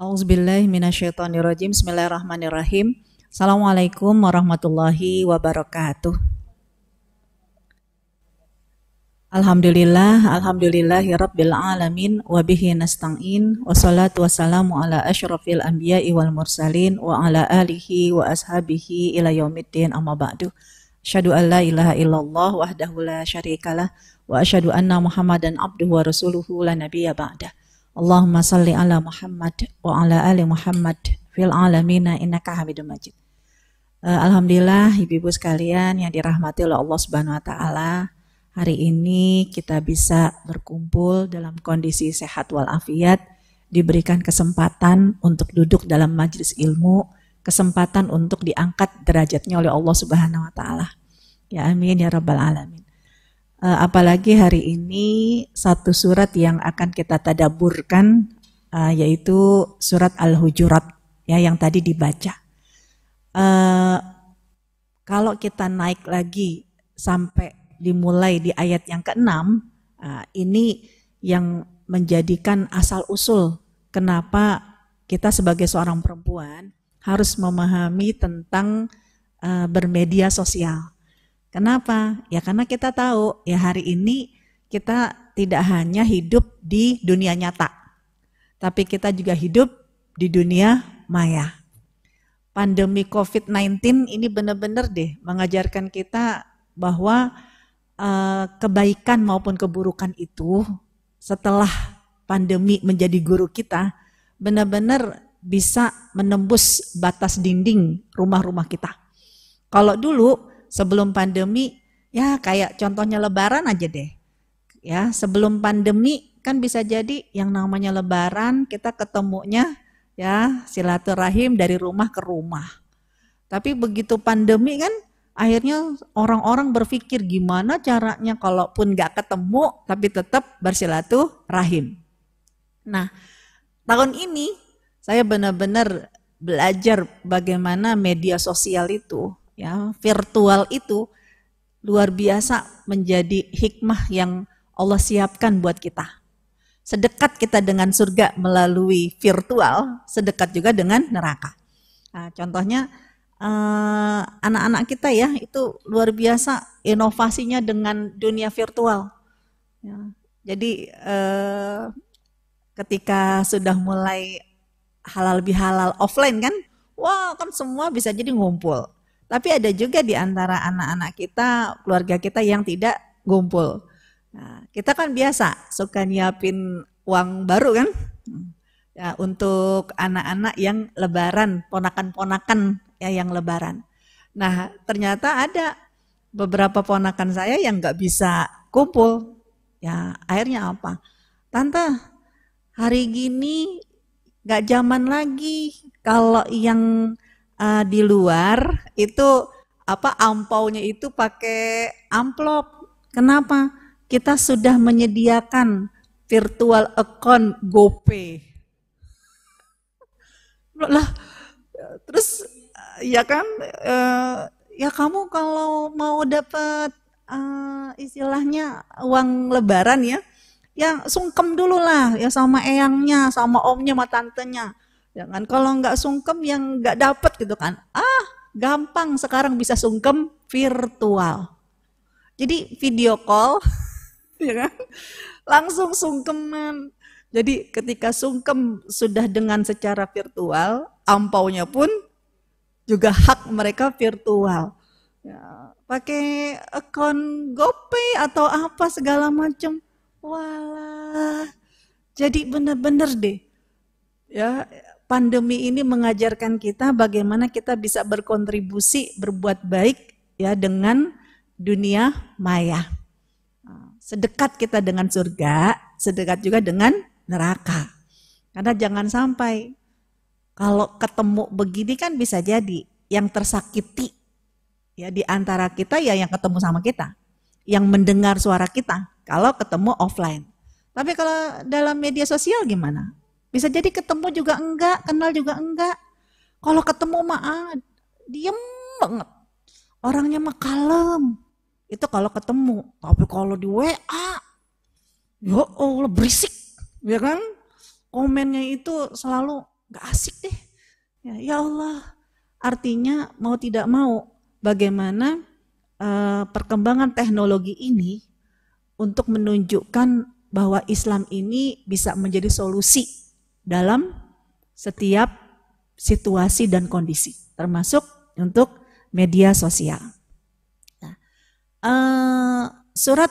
Auzubillahi minasyaitonirrajim. Bismillahirrahmanirrahim. Assalamualaikum warahmatullahi wabarakatuh. Alhamdulillah, alhamdulillahi rabbil alamin wa bihi nasta'in wa salatu wassalamu ala asyrafil anbiya'i wal mursalin wa ala alihi wa ashabihi ila yaumiddin amma ba'du. Asyhadu an la ilaha illallah wahdahu la syarikalah wa asyhadu anna Muhammadan abduhu wa rasuluhu la nabiyya ba'dah. Allahumma salli ala Muhammad wa ala ali Muhammad fil alamina innaka Hamidum Majid. Uh, Alhamdulillah ibu-ibu sekalian yang dirahmati oleh Allah Subhanahu wa taala, hari ini kita bisa berkumpul dalam kondisi sehat walafiat, diberikan kesempatan untuk duduk dalam majlis ilmu, kesempatan untuk diangkat derajatnya oleh Allah Subhanahu wa taala. Ya amin ya rabbal alamin. Uh, apalagi hari ini satu surat yang akan kita tadaburkan uh, yaitu surat Al-Hujurat ya yang tadi dibaca. Uh, kalau kita naik lagi sampai dimulai di ayat yang keenam, ini yang menjadikan asal usul kenapa kita sebagai seorang perempuan harus memahami tentang bermedia sosial. Kenapa? Ya karena kita tahu ya hari ini kita tidak hanya hidup di dunia nyata, tapi kita juga hidup di dunia maya. Pandemi COVID-19 ini benar-benar deh mengajarkan kita bahwa uh, kebaikan maupun keburukan itu setelah pandemi menjadi guru kita benar-benar bisa menembus batas dinding rumah-rumah kita. Kalau dulu sebelum pandemi ya kayak contohnya lebaran aja deh. Ya, sebelum pandemi kan bisa jadi yang namanya lebaran kita ketemunya ya silaturahim dari rumah ke rumah. Tapi begitu pandemi kan akhirnya orang-orang berpikir gimana caranya kalaupun nggak ketemu tapi tetap bersilaturahim. Nah, tahun ini saya benar-benar belajar bagaimana media sosial itu, ya, virtual itu luar biasa menjadi hikmah yang Allah siapkan buat kita. Sedekat kita dengan surga melalui virtual, sedekat juga dengan neraka. Nah, contohnya Eh, anak-anak uh, kita ya itu luar biasa inovasinya dengan dunia virtual. Ya, jadi uh, ketika sudah mulai halal bihalal offline kan, wah kan semua bisa jadi ngumpul. Tapi ada juga di antara anak-anak kita, keluarga kita yang tidak ngumpul. Nah, kita kan biasa suka nyiapin uang baru kan, ya, untuk anak-anak yang lebaran, ponakan-ponakan ya yang lebaran. Nah ternyata ada beberapa ponakan saya yang nggak bisa kumpul. Ya akhirnya apa? Tante hari gini nggak zaman lagi kalau yang uh, di luar itu apa ampaunya itu pakai amplop. Kenapa? Kita sudah menyediakan virtual account GoPay. Lah, terus ya kan uh, ya kamu kalau mau dapat uh, istilahnya uang lebaran ya ya sungkem dulu lah ya sama eyangnya sama omnya sama tantenya jangan kalau nggak sungkem yang nggak dapat gitu kan ah gampang sekarang bisa sungkem virtual jadi video call ya kan langsung sungkeman jadi ketika sungkem sudah dengan secara virtual ampaunya pun juga hak mereka virtual. Ya, pakai akun GoPay atau apa segala macam. Walah. Jadi benar-benar deh. Ya, pandemi ini mengajarkan kita bagaimana kita bisa berkontribusi berbuat baik ya dengan dunia maya. Sedekat kita dengan surga, sedekat juga dengan neraka. Karena jangan sampai kalau ketemu begini kan bisa jadi yang tersakiti ya di antara kita ya yang ketemu sama kita, yang mendengar suara kita kalau ketemu offline. Tapi kalau dalam media sosial gimana? Bisa jadi ketemu juga enggak, kenal juga enggak. Kalau ketemu mah ah, diem banget. Orangnya mah kalem. Itu kalau ketemu. Tapi kalau di WA, ya Allah berisik. Ya kan? Komennya itu selalu Gak asik deh. Ya, ya Allah, artinya mau tidak mau bagaimana uh, perkembangan teknologi ini untuk menunjukkan bahwa Islam ini bisa menjadi solusi dalam setiap situasi dan kondisi, termasuk untuk media sosial. Nah, uh, surat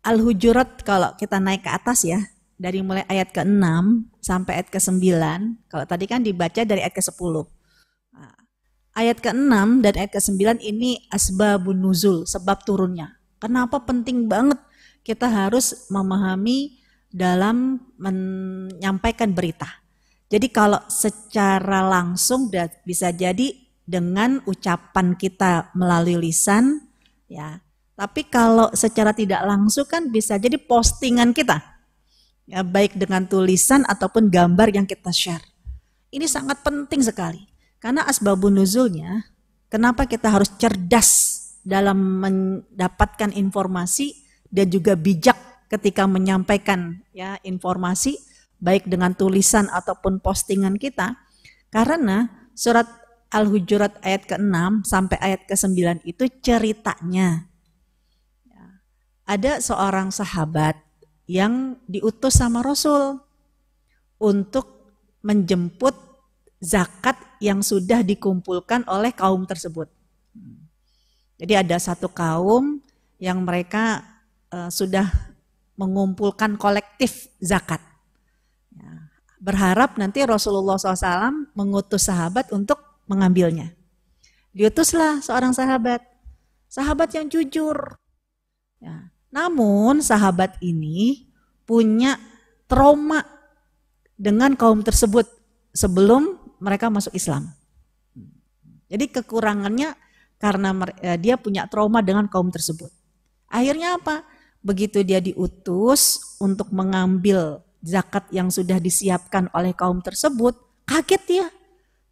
Al-Hujurat kalau kita naik ke atas ya, dari mulai ayat ke-6 sampai ayat ke-9, kalau tadi kan dibaca dari ayat ke-10. Nah, ayat ke-6 dan ayat ke-9 ini asbabun nuzul, sebab turunnya. Kenapa penting banget kita harus memahami dalam menyampaikan berita. Jadi kalau secara langsung bisa jadi dengan ucapan kita melalui lisan ya. Tapi kalau secara tidak langsung kan bisa jadi postingan kita ya, baik dengan tulisan ataupun gambar yang kita share. Ini sangat penting sekali. Karena asbabun nuzulnya, kenapa kita harus cerdas dalam mendapatkan informasi dan juga bijak ketika menyampaikan ya informasi baik dengan tulisan ataupun postingan kita. Karena surat Al-Hujurat ayat ke-6 sampai ayat ke-9 itu ceritanya. Ya, ada seorang sahabat yang diutus sama Rasul untuk menjemput zakat yang sudah dikumpulkan oleh kaum tersebut. Jadi ada satu kaum yang mereka uh, sudah mengumpulkan kolektif zakat. Ya, berharap nanti Rasulullah SAW mengutus sahabat untuk mengambilnya. Diutuslah seorang sahabat, sahabat yang jujur. Ya, namun sahabat ini punya trauma dengan kaum tersebut sebelum mereka masuk Islam. Jadi kekurangannya karena eh, dia punya trauma dengan kaum tersebut. Akhirnya apa? Begitu dia diutus untuk mengambil zakat yang sudah disiapkan oleh kaum tersebut, kaget dia.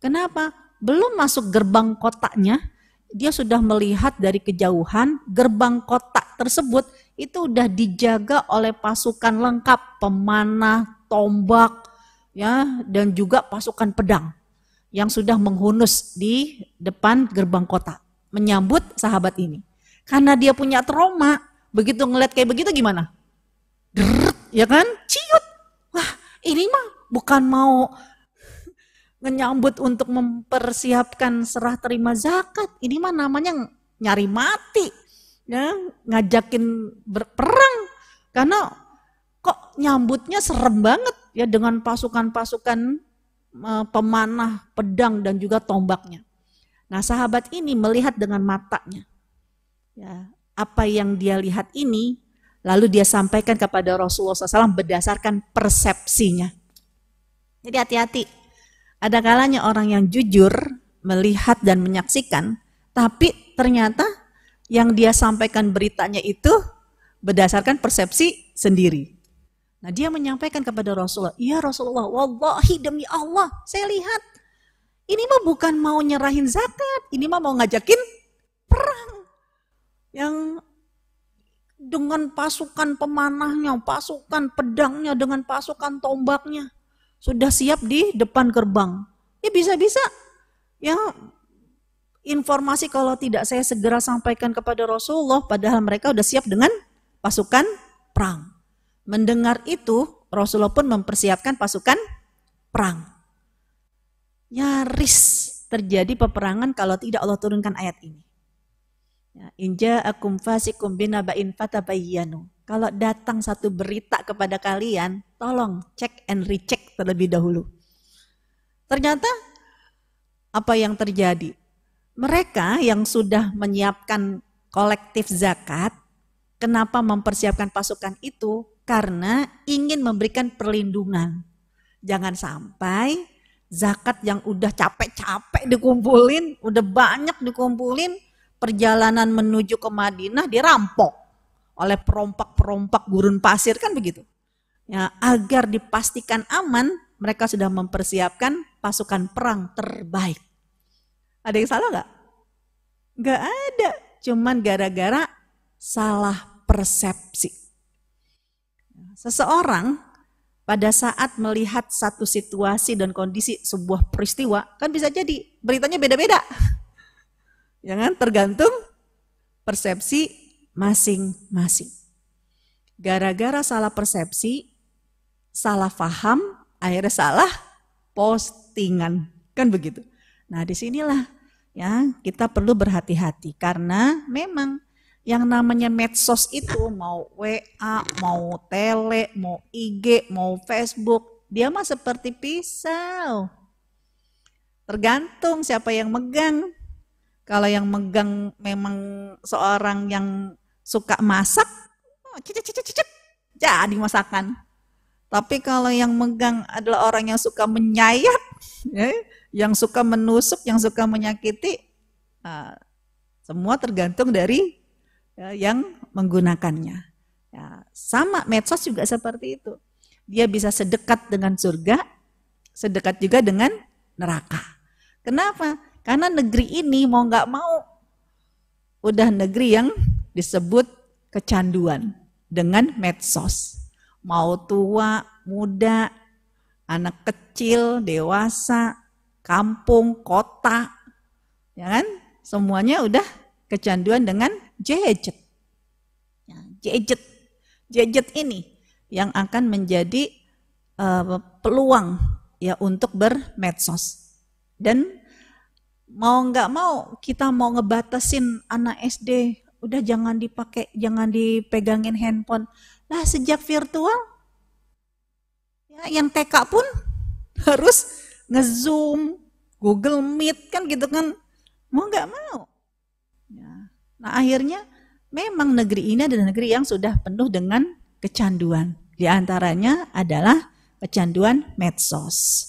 Kenapa? Belum masuk gerbang kotaknya, dia sudah melihat dari kejauhan gerbang kotak tersebut itu udah dijaga oleh pasukan lengkap, pemanah, tombak, ya, dan juga pasukan pedang yang sudah menghunus di depan gerbang kota menyambut sahabat ini. Karena dia punya trauma, begitu ngeliat kayak begitu gimana? Deret, ya kan? Ciut. Wah, ini mah bukan mau menyambut untuk mempersiapkan serah terima zakat. Ini mah namanya nyari mati ya ngajakin berperang karena kok nyambutnya serem banget ya dengan pasukan-pasukan uh, pemanah pedang dan juga tombaknya. Nah, sahabat ini melihat dengan matanya. Ya, apa yang dia lihat ini lalu dia sampaikan kepada Rasulullah SAW berdasarkan persepsinya. Jadi hati-hati. Ada kalanya orang yang jujur melihat dan menyaksikan, tapi ternyata yang dia sampaikan beritanya itu berdasarkan persepsi sendiri. Nah dia menyampaikan kepada Rasulullah, iya Rasulullah, wallahi demi Allah, saya lihat ini mah bukan mau nyerahin zakat, ini mah mau ngajakin perang. Yang dengan pasukan pemanahnya, pasukan pedangnya, dengan pasukan tombaknya. Sudah siap di depan gerbang. Ya bisa-bisa ya informasi kalau tidak saya segera sampaikan kepada Rasulullah, padahal mereka sudah siap dengan pasukan perang. Mendengar itu, Rasulullah pun mempersiapkan pasukan perang. Nyaris terjadi peperangan kalau tidak Allah turunkan ayat ini. Ya, Inja akum fasikum binaba'in fatabayyanu. Kalau datang satu berita kepada kalian, tolong cek and recheck terlebih dahulu. Ternyata apa yang terjadi? Mereka yang sudah menyiapkan kolektif zakat, kenapa mempersiapkan pasukan itu? Karena ingin memberikan perlindungan. Jangan sampai zakat yang udah capek-capek dikumpulin, udah banyak dikumpulin, perjalanan menuju ke Madinah dirampok oleh perompak-perompak gurun pasir kan begitu. Ya, agar dipastikan aman, mereka sudah mempersiapkan pasukan perang terbaik. Ada yang salah nggak? Nggak ada, cuman gara-gara salah persepsi. Seseorang pada saat melihat satu situasi dan kondisi sebuah peristiwa, kan bisa jadi beritanya beda-beda. Ya kan? Tergantung persepsi masing-masing. Gara-gara salah persepsi, salah paham, akhirnya salah postingan. Kan begitu. Nah di sinilah ya kita perlu berhati-hati karena memang yang namanya medsos itu mau WA, mau tele, mau IG, mau Facebook, dia mah seperti pisau. Tergantung siapa yang megang. Kalau yang megang memang seorang yang suka masak, oh, cicit cicit cicit, jadi masakan. Tapi kalau yang megang adalah orang yang suka menyayat, ya, yang suka menusuk, yang suka menyakiti, uh, semua tergantung dari ya, yang menggunakannya. Ya, sama medsos juga seperti itu. Dia bisa sedekat dengan surga, sedekat juga dengan neraka. Kenapa? Karena negeri ini mau nggak mau udah negeri yang disebut kecanduan dengan medsos. Mau tua, muda, anak kecil, dewasa, kampung, kota, ya kan? Semuanya udah kecanduan dengan gadget. Ya, gadget, gadget ini yang akan menjadi uh, peluang ya untuk bermedsos. Dan mau nggak mau kita mau ngebatasin anak SD, udah jangan dipakai, jangan dipegangin handphone. Lah sejak virtual, ya, yang TK pun harus ngezoom, Google Meet kan gitu kan, mau nggak mau. Ya. Nah akhirnya memang negeri ini adalah negeri yang sudah penuh dengan kecanduan. Di antaranya adalah kecanduan medsos.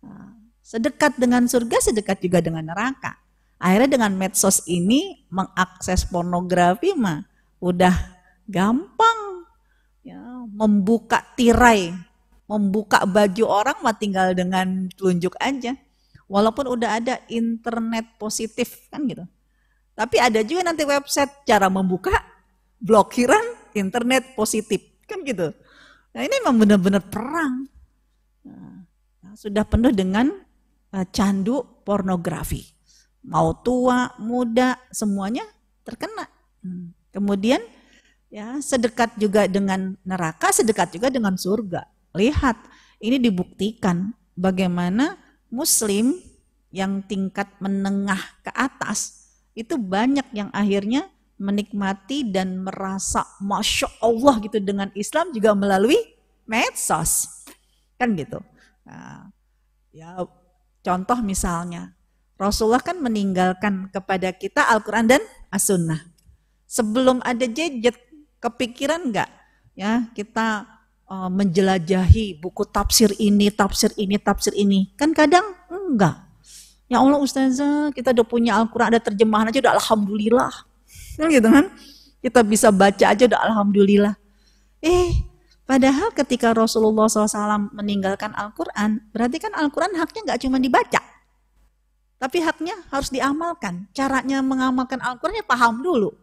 Nah, sedekat dengan surga, sedekat juga dengan neraka. Akhirnya dengan medsos ini mengakses pornografi mah udah gampang. Ya, membuka tirai, membuka baju orang mah tinggal dengan telunjuk aja. Walaupun udah ada internet positif kan gitu. Tapi ada juga nanti website cara membuka blokiran internet positif. Kan gitu. Nah ini memang benar-benar perang. Nah, sudah penuh dengan candu pornografi. Mau tua, muda, semuanya terkena. Hmm. Kemudian ya sedekat juga dengan neraka, sedekat juga dengan surga. Lihat, ini dibuktikan bagaimana muslim yang tingkat menengah ke atas itu banyak yang akhirnya menikmati dan merasa masya Allah gitu dengan Islam juga melalui medsos kan gitu nah, ya contoh misalnya Rasulullah kan meninggalkan kepada kita Al-Quran dan As-Sunnah sebelum ada jejet kepikiran nggak ya kita uh, menjelajahi buku tafsir ini tafsir ini tafsir ini kan kadang enggak Ya Allah ustazah, kita udah punya Al-Quran, ada terjemahan aja udah Alhamdulillah. Kan gitu kan? Kita bisa baca aja udah Alhamdulillah. Eh, padahal ketika Rasulullah SAW meninggalkan Al-Quran, berarti kan Al-Quran haknya nggak cuma dibaca. Tapi haknya harus diamalkan. Caranya mengamalkan Al-Quran ya paham dulu.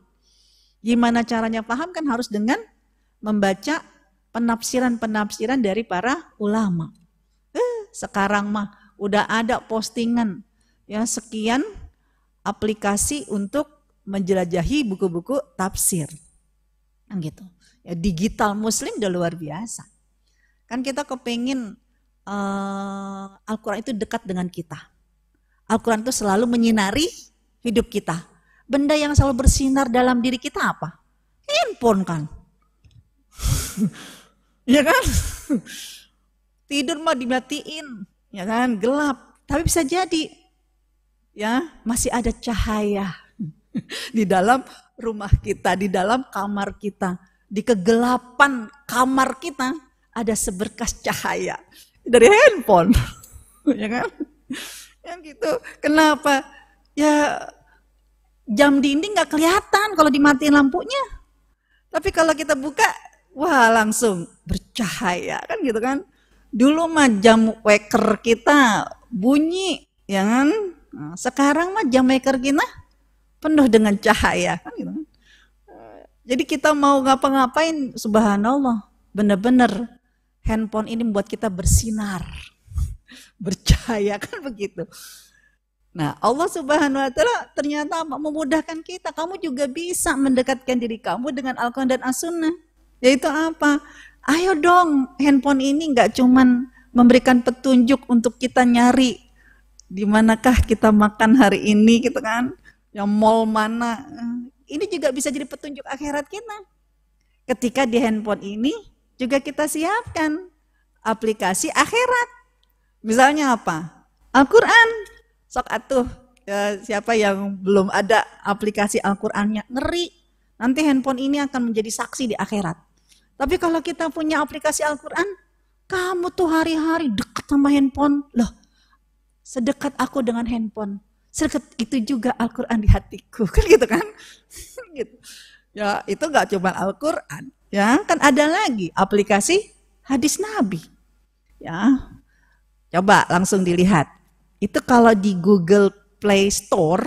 Gimana caranya paham kan harus dengan membaca penafsiran-penafsiran dari para ulama. Eh, sekarang mah udah ada postingan ya sekian aplikasi untuk menjelajahi buku-buku tafsir. Gitu. Ya, digital muslim udah luar biasa. Kan kita kepingin uh, Al-Quran itu dekat dengan kita. Al-Quran itu selalu menyinari hidup kita. Benda yang selalu bersinar dalam diri kita apa? Handphone kan. ya kan? Tidur mah dimatiin, ya kan? Gelap. Tapi bisa jadi ya masih ada cahaya di dalam rumah kita, di dalam kamar kita, di kegelapan kamar kita ada seberkas cahaya dari handphone, ya kan? Yang gitu. Kenapa? Ya jam dinding nggak kelihatan kalau dimatiin lampunya. Tapi kalau kita buka, wah langsung bercahaya kan gitu kan. Dulu mah jam waker kita bunyi, ya kan? Nah, sekarang mah jam maker kita penuh dengan cahaya. Kan gitu. Kan. Jadi kita mau ngapa-ngapain, subhanallah, benar-benar handphone ini membuat kita bersinar, bercahaya kan begitu. Nah, Allah Subhanahu wa taala ternyata memudahkan kita. Kamu juga bisa mendekatkan diri kamu dengan Al-Qur'an dan As-Sunnah. Yaitu apa? Ayo dong, handphone ini nggak cuman memberikan petunjuk untuk kita nyari di manakah kita makan hari ini gitu kan. Yang mall mana. Ini juga bisa jadi petunjuk akhirat kita. Ketika di handphone ini juga kita siapkan aplikasi akhirat. Misalnya apa? Al-Qur'an sok atuh ya, siapa yang belum ada aplikasi Al-Qur'annya ngeri. Nanti handphone ini akan menjadi saksi di akhirat. Tapi kalau kita punya aplikasi Al-Qur'an, kamu tuh hari-hari dekat sama handphone. Loh, sedekat aku dengan handphone. Itu juga Al-Quran di hatiku. Kan gitu kan? gitu. Ya itu gak cuma Al-Quran. Ya kan ada lagi aplikasi hadis Nabi. Ya, coba langsung dilihat. Itu kalau di Google Play Store,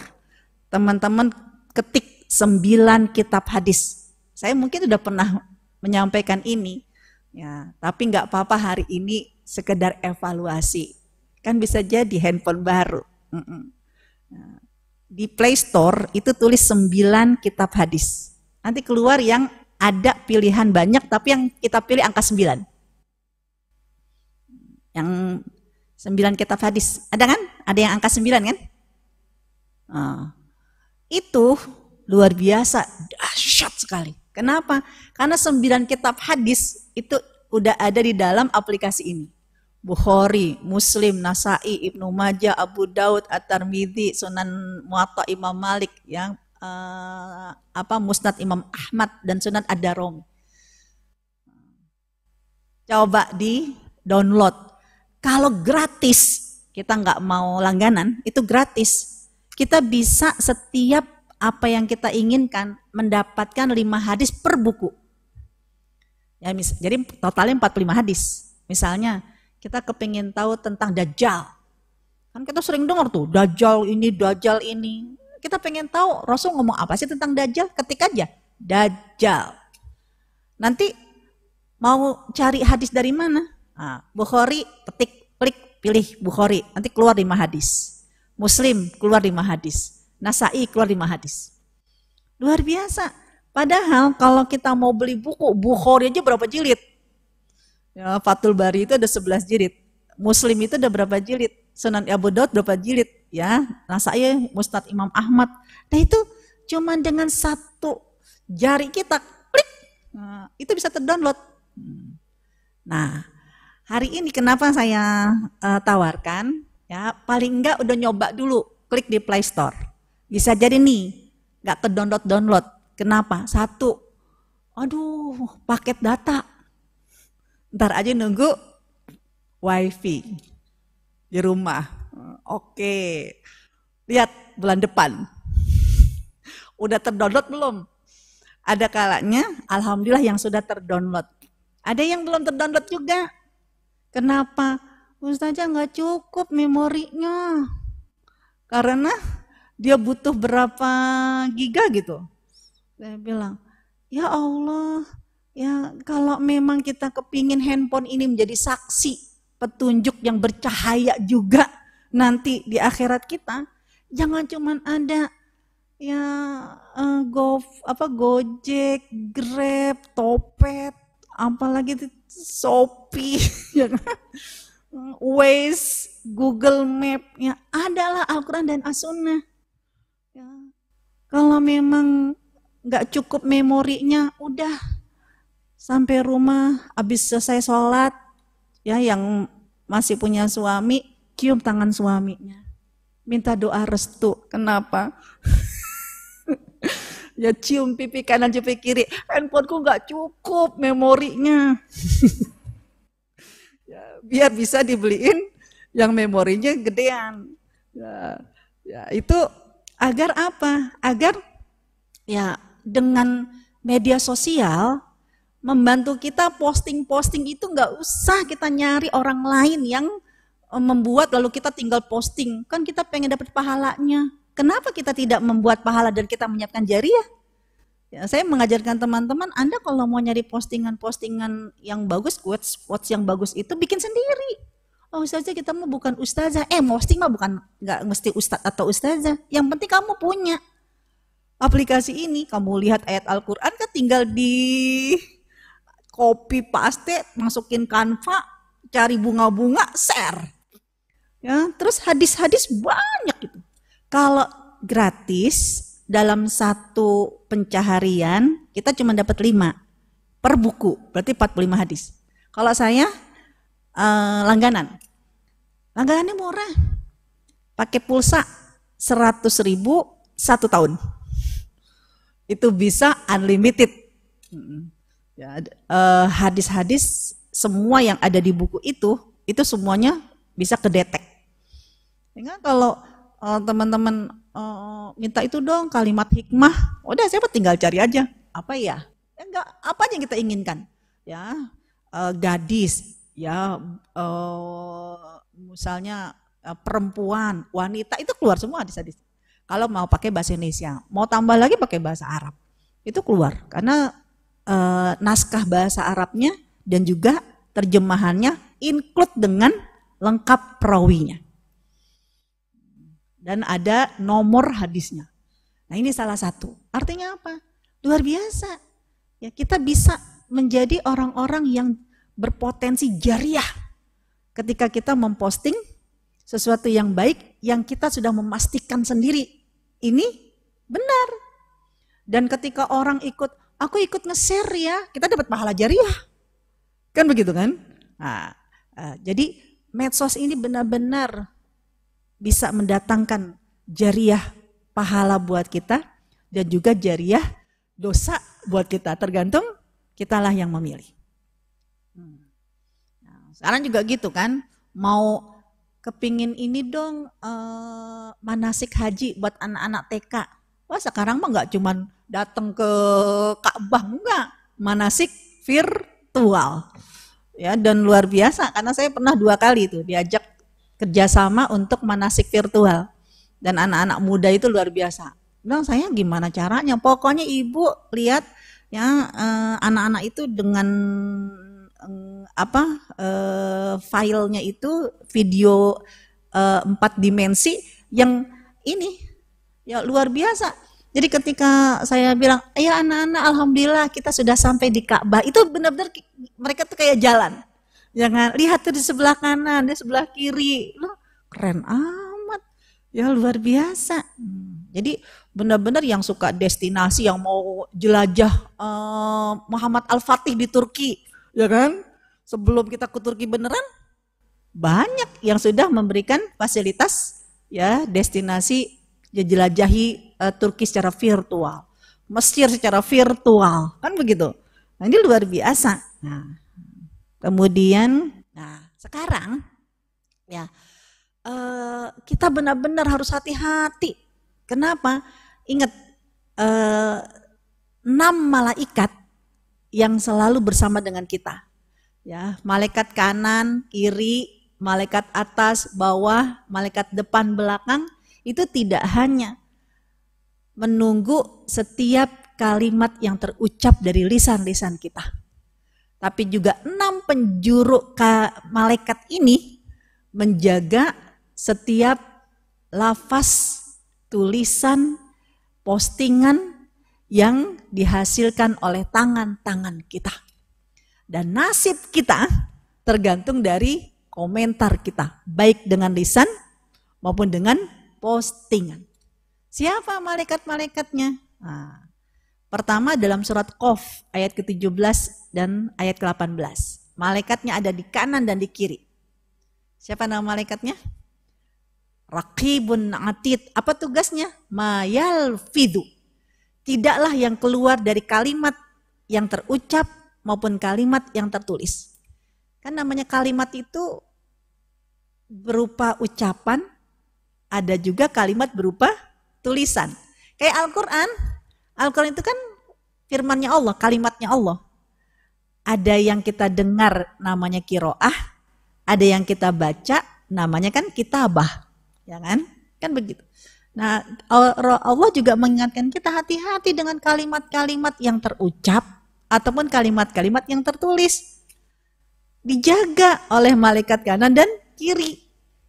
teman-teman ketik sembilan kitab hadis. Saya mungkin sudah pernah menyampaikan ini, ya, tapi nggak apa-apa hari ini sekedar evaluasi. Kan bisa jadi handphone baru. Nah, di Play Store itu tulis sembilan kitab hadis. Nanti keluar yang ada pilihan banyak, tapi yang kita pilih angka sembilan. Yang Sembilan kitab hadis. Ada kan? Ada yang angka sembilan kan? Nah, itu luar biasa, dahsyat sekali. Kenapa? Karena sembilan kitab hadis itu udah ada di dalam aplikasi ini. Bukhari, Muslim, Nasai, Ibnu Majah, Abu Daud, At-Tirmidzi, Sunan Muwatta Imam Malik, yang uh, apa Musnad Imam Ahmad dan Sunan Ad-Darimi. Coba di download kalau gratis, kita nggak mau langganan, itu gratis. Kita bisa setiap apa yang kita inginkan mendapatkan lima hadis per buku. Ya, mis jadi totalnya 45 hadis. Misalnya kita kepingin tahu tentang Dajjal. Kan kita sering dengar tuh, Dajjal ini, Dajjal ini. Kita pengen tahu Rasul ngomong apa sih tentang Dajjal? Ketik aja, Dajjal. Nanti mau cari hadis dari mana? Nah, Bukhari ketik klik pilih Bukhari, nanti keluar lima hadis. Muslim keluar lima hadis. Nasai keluar lima hadis. Luar biasa. Padahal kalau kita mau beli buku, Bukhari aja berapa jilid? Ya, Fatul Bari itu ada 11 jilid. Muslim itu ada berapa jilid? Sunan Abu Daud berapa jilid? Ya, Nasai, Mustad Imam Ahmad. Nah itu cuma dengan satu jari kita klik, nah, itu bisa terdownload. Hmm. Nah, Hari ini kenapa saya uh, tawarkan? Ya, paling enggak udah nyoba dulu, klik di Play Store. Bisa jadi nih, nggak ke download download. Kenapa? Satu, aduh, paket data. Ntar aja nunggu wifi di rumah. Oke, lihat bulan depan. Udah terdownload belum? Ada kalanya, alhamdulillah yang sudah terdownload. Ada yang belum terdownload juga, Kenapa? Ustazah nggak cukup memorinya. Karena dia butuh berapa giga gitu. Saya bilang, ya Allah, ya kalau memang kita kepingin handphone ini menjadi saksi, petunjuk yang bercahaya juga nanti di akhirat kita, jangan cuman ada ya uh, go apa Gojek, Grab, Topet, apalagi itu Shopee, ya kan? Google Map, ya adalah Al-Quran dan As-Sunnah. Ya. Kalau memang nggak cukup memorinya, udah sampai rumah, habis selesai sholat, ya yang masih punya suami, cium tangan suaminya. Minta doa restu. Kenapa? ya cium pipi kanan pipi kiri handphoneku nggak cukup memorinya ya, biar bisa dibeliin yang memorinya gedean ya, ya itu agar apa agar ya dengan media sosial membantu kita posting-posting itu nggak usah kita nyari orang lain yang eh, membuat lalu kita tinggal posting kan kita pengen dapat pahalanya Kenapa kita tidak membuat pahala dan kita menyiapkan jariah? Ya, saya mengajarkan teman-teman, Anda kalau mau nyari postingan-postingan yang bagus, quotes quotes yang bagus itu bikin sendiri. Oh ustazah kita mau bukan ustazah, eh posting mah bukan nggak mesti ustadz atau ustazah. Yang penting kamu punya aplikasi ini, kamu lihat ayat Al-Quran kan tinggal di copy paste, masukin kanva, cari bunga-bunga, share. Ya, terus hadis-hadis banyak gitu. Kalau gratis dalam satu pencaharian kita cuma dapat 5 per buku, berarti 45 hadis. Kalau saya eh, langganan, langganannya murah, pakai pulsa 100 ribu satu tahun. Itu bisa unlimited. Ya, eh, hadis-hadis semua yang ada di buku itu, itu semuanya bisa kedetek. Sehingga kalau uh, teman-teman uh, minta itu dong kalimat hikmah, udah saya tinggal cari aja. Apa ya? ya enggak, apa yang kita inginkan? Ya, uh, gadis, ya uh, misalnya uh, perempuan, wanita itu keluar semua hadis-hadis. Kalau mau pakai bahasa Indonesia, mau tambah lagi pakai bahasa Arab, itu keluar karena uh, naskah bahasa Arabnya dan juga terjemahannya include dengan lengkap perawinya dan ada nomor hadisnya. Nah ini salah satu. Artinya apa? Luar biasa. Ya kita bisa menjadi orang-orang yang berpotensi jariah ketika kita memposting sesuatu yang baik yang kita sudah memastikan sendiri ini benar. Dan ketika orang ikut, aku ikut nge-share ya, kita dapat pahala jariah. Kan begitu kan? Nah, uh, jadi medsos ini benar-benar bisa mendatangkan jariah pahala buat kita dan juga jariah dosa buat kita. Tergantung kitalah yang memilih. Hmm. Nah, sekarang juga gitu kan, mau kepingin ini dong eh, manasik haji buat anak-anak TK. Wah sekarang mah nggak cuman datang ke Ka'bah, enggak. Manasik virtual. Ya, dan luar biasa karena saya pernah dua kali tuh diajak kerjasama untuk manasik virtual. Dan anak-anak muda itu luar biasa. Bilang saya gimana caranya? Pokoknya ibu lihat ya eh, anak-anak itu dengan eh, apa eh, filenya itu video empat dimensi yang ini ya luar biasa. Jadi ketika saya bilang, ya anak-anak, alhamdulillah kita sudah sampai di Ka'bah, itu benar-benar mereka tuh kayak jalan Jangan lihat tuh di sebelah kanan, di sebelah kiri. Loh, keren amat. Ya luar biasa. Hmm. Jadi benar-benar yang suka destinasi yang mau jelajah uh, Muhammad Al-Fatih di Turki, ya kan? Sebelum kita ke Turki beneran banyak yang sudah memberikan fasilitas ya destinasi jelajahi uh, Turki secara virtual. Mesir secara virtual, kan begitu. Nah, ini luar biasa. Nah, Kemudian, nah sekarang ya uh, kita benar-benar harus hati-hati. Kenapa? Ingat uh, enam malaikat yang selalu bersama dengan kita. Ya, malaikat kanan, kiri, malaikat atas, bawah, malaikat depan, belakang itu tidak hanya menunggu setiap kalimat yang terucap dari lisan-lisan kita tapi juga enam penjuru malaikat ini menjaga setiap lafaz, tulisan, postingan yang dihasilkan oleh tangan-tangan kita. Dan nasib kita tergantung dari komentar kita, baik dengan lisan maupun dengan postingan. Siapa malaikat-malaikatnya? Nah, Pertama dalam surat Qaf ayat ke-17 dan ayat ke-18. Malaikatnya ada di kanan dan di kiri. Siapa nama malaikatnya? Raqibun atid. Apa tugasnya? Mayal fidu. Tidaklah yang keluar dari kalimat yang terucap maupun kalimat yang tertulis. Kan namanya kalimat itu berupa ucapan, ada juga kalimat berupa tulisan. Kayak Al-Quran, Al-Quran itu kan firmannya Allah, kalimatnya Allah. Ada yang kita dengar namanya kiroah, ada yang kita baca namanya kan kitabah. Ya kan? Kan begitu. Nah, Allah juga mengingatkan kita hati-hati dengan kalimat-kalimat yang terucap ataupun kalimat-kalimat yang tertulis. Dijaga oleh malaikat kanan dan kiri.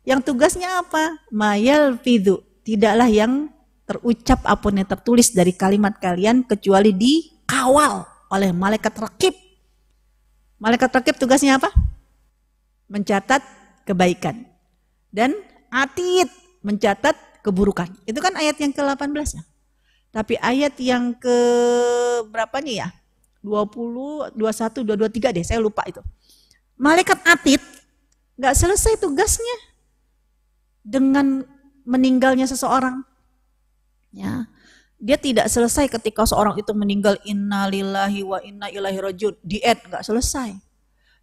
Yang tugasnya apa? Mayal fidu. Tidaklah yang terucap apa pun yang tertulis dari kalimat kalian kecuali dikawal oleh malaikat rakib. Malaikat rakib tugasnya apa? Mencatat kebaikan. Dan atid mencatat keburukan. Itu kan ayat yang ke-18 ya. Tapi ayat yang ke berapanya ya? 20, 21, 22, 23 deh, saya lupa itu. Malaikat Atid nggak selesai tugasnya dengan meninggalnya seseorang. Ya, dia tidak selesai ketika seorang itu meninggal innalillahi wa inna ilaihi rajiun. Diet nggak selesai.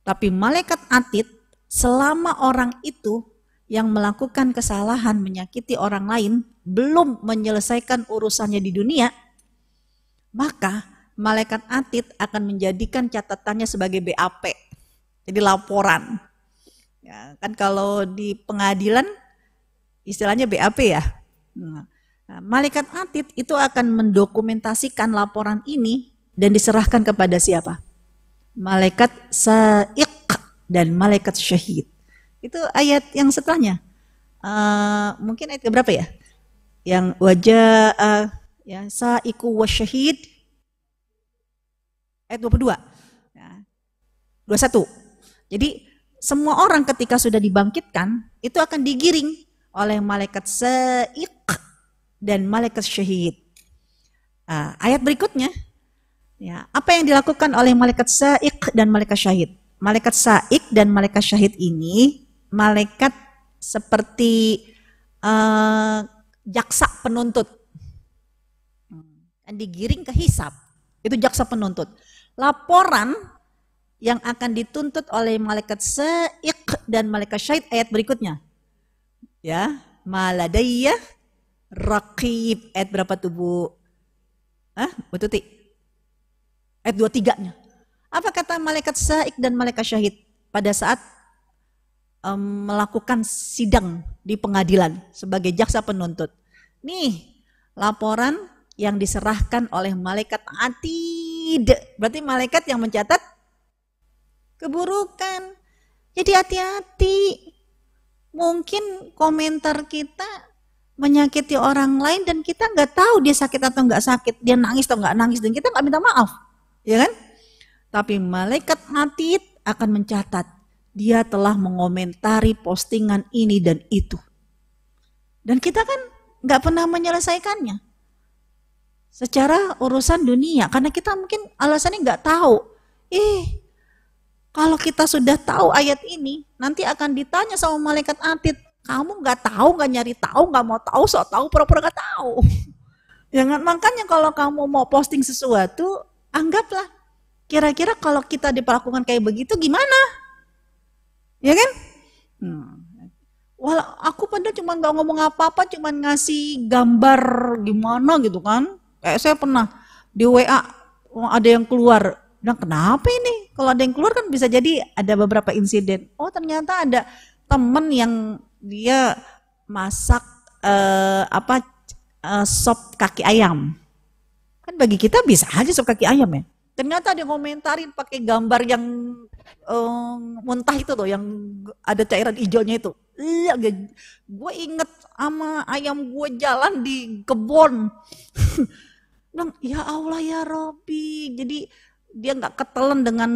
Tapi malaikat Atid selama orang itu yang melakukan kesalahan menyakiti orang lain belum menyelesaikan urusannya di dunia, maka malaikat atid akan menjadikan catatannya sebagai BAP. Jadi laporan. Ya, kan kalau di pengadilan istilahnya BAP ya. Nah, malaikat atid itu akan mendokumentasikan laporan ini dan diserahkan kepada siapa? Malaikat sa'iq dan malaikat syahid. Itu ayat yang setelahnya. Uh, mungkin ayat berapa ya? Yang wajah uh, ya saiku wasyahid ayat 22. Ya. 21. Jadi semua orang ketika sudah dibangkitkan itu akan digiring oleh malaikat saik dan malaikat syahid. Uh, ayat berikutnya ya, apa yang dilakukan oleh malaikat saik dan malaikat syahid? Malaikat saik dan malaikat syahid ini malaikat seperti uh, jaksa penuntut. Dan digiring ke hisap. Itu jaksa penuntut. Laporan yang akan dituntut oleh malaikat seik dan malaikat syahid ayat berikutnya. Ya, maladayya raqib. Ayat berapa tuh Bu? Hah? Bu? Ayat 23-nya. Apa kata malaikat saik dan malaikat syahid pada saat um, melakukan sidang di pengadilan sebagai jaksa penuntut. Nih, laporan yang diserahkan oleh malaikat atid. Berarti malaikat yang mencatat keburukan. Jadi hati-hati. Mungkin komentar kita menyakiti orang lain dan kita nggak tahu dia sakit atau nggak sakit, dia nangis atau nggak nangis dan kita nggak minta maaf, ya kan? Tapi malaikat atid akan mencatat dia telah mengomentari postingan ini dan itu. Dan kita kan nggak pernah menyelesaikannya. Secara urusan dunia, karena kita mungkin alasannya nggak tahu. Eh, kalau kita sudah tahu ayat ini, nanti akan ditanya sama malaikat atid, kamu nggak tahu, nggak nyari tahu, nggak mau tahu, sok tahu, pura-pura nggak tahu. Ya, makanya kalau kamu mau posting sesuatu, anggaplah kira-kira kalau kita diperlakukan kayak begitu gimana? Ya kan? Hmm. Walau aku pada cuma nggak ngomong apa-apa, cuma ngasih gambar gimana gitu kan. Kayak saya pernah di WA ada yang keluar. Nah kenapa ini? Kalau ada yang keluar kan bisa jadi ada beberapa insiden. Oh ternyata ada temen yang dia masak uh, apa uh, sop kaki ayam. Kan bagi kita bisa aja sop kaki ayam ya. Ternyata dia komentarin pakai gambar yang um, muntah itu tuh, yang ada cairan hijaunya itu. Iya, gue inget sama ayam gue jalan di kebun. Bilang, ya Allah ya Robi. Jadi dia nggak ketelan dengan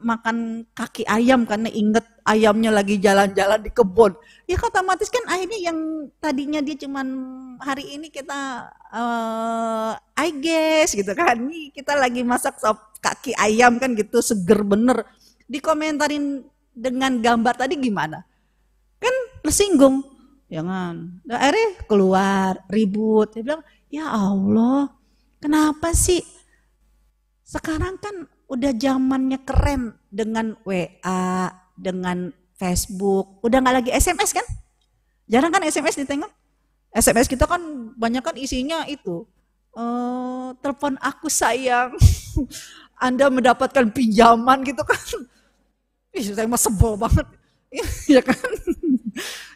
makan kaki ayam karena inget ayamnya lagi jalan-jalan di kebun. Ya otomatis kan akhirnya yang tadinya dia cuman hari ini kita uh, I guess gitu kan. Nih kita lagi masak sop kaki ayam kan gitu seger bener. Dikomentarin dengan gambar tadi gimana? Kan tersinggung. Jangan. Dan akhirnya keluar ribut. Dia bilang, "Ya Allah, kenapa sih sekarang kan udah zamannya keren dengan WA, dengan Facebook, udah nggak lagi SMS kan? Jarang kan SMS ditengok? SMS kita kan banyak kan isinya itu. Uh, telepon aku sayang, Anda mendapatkan pinjaman gitu kan. Ih, saya mah sebel banget. ya kan?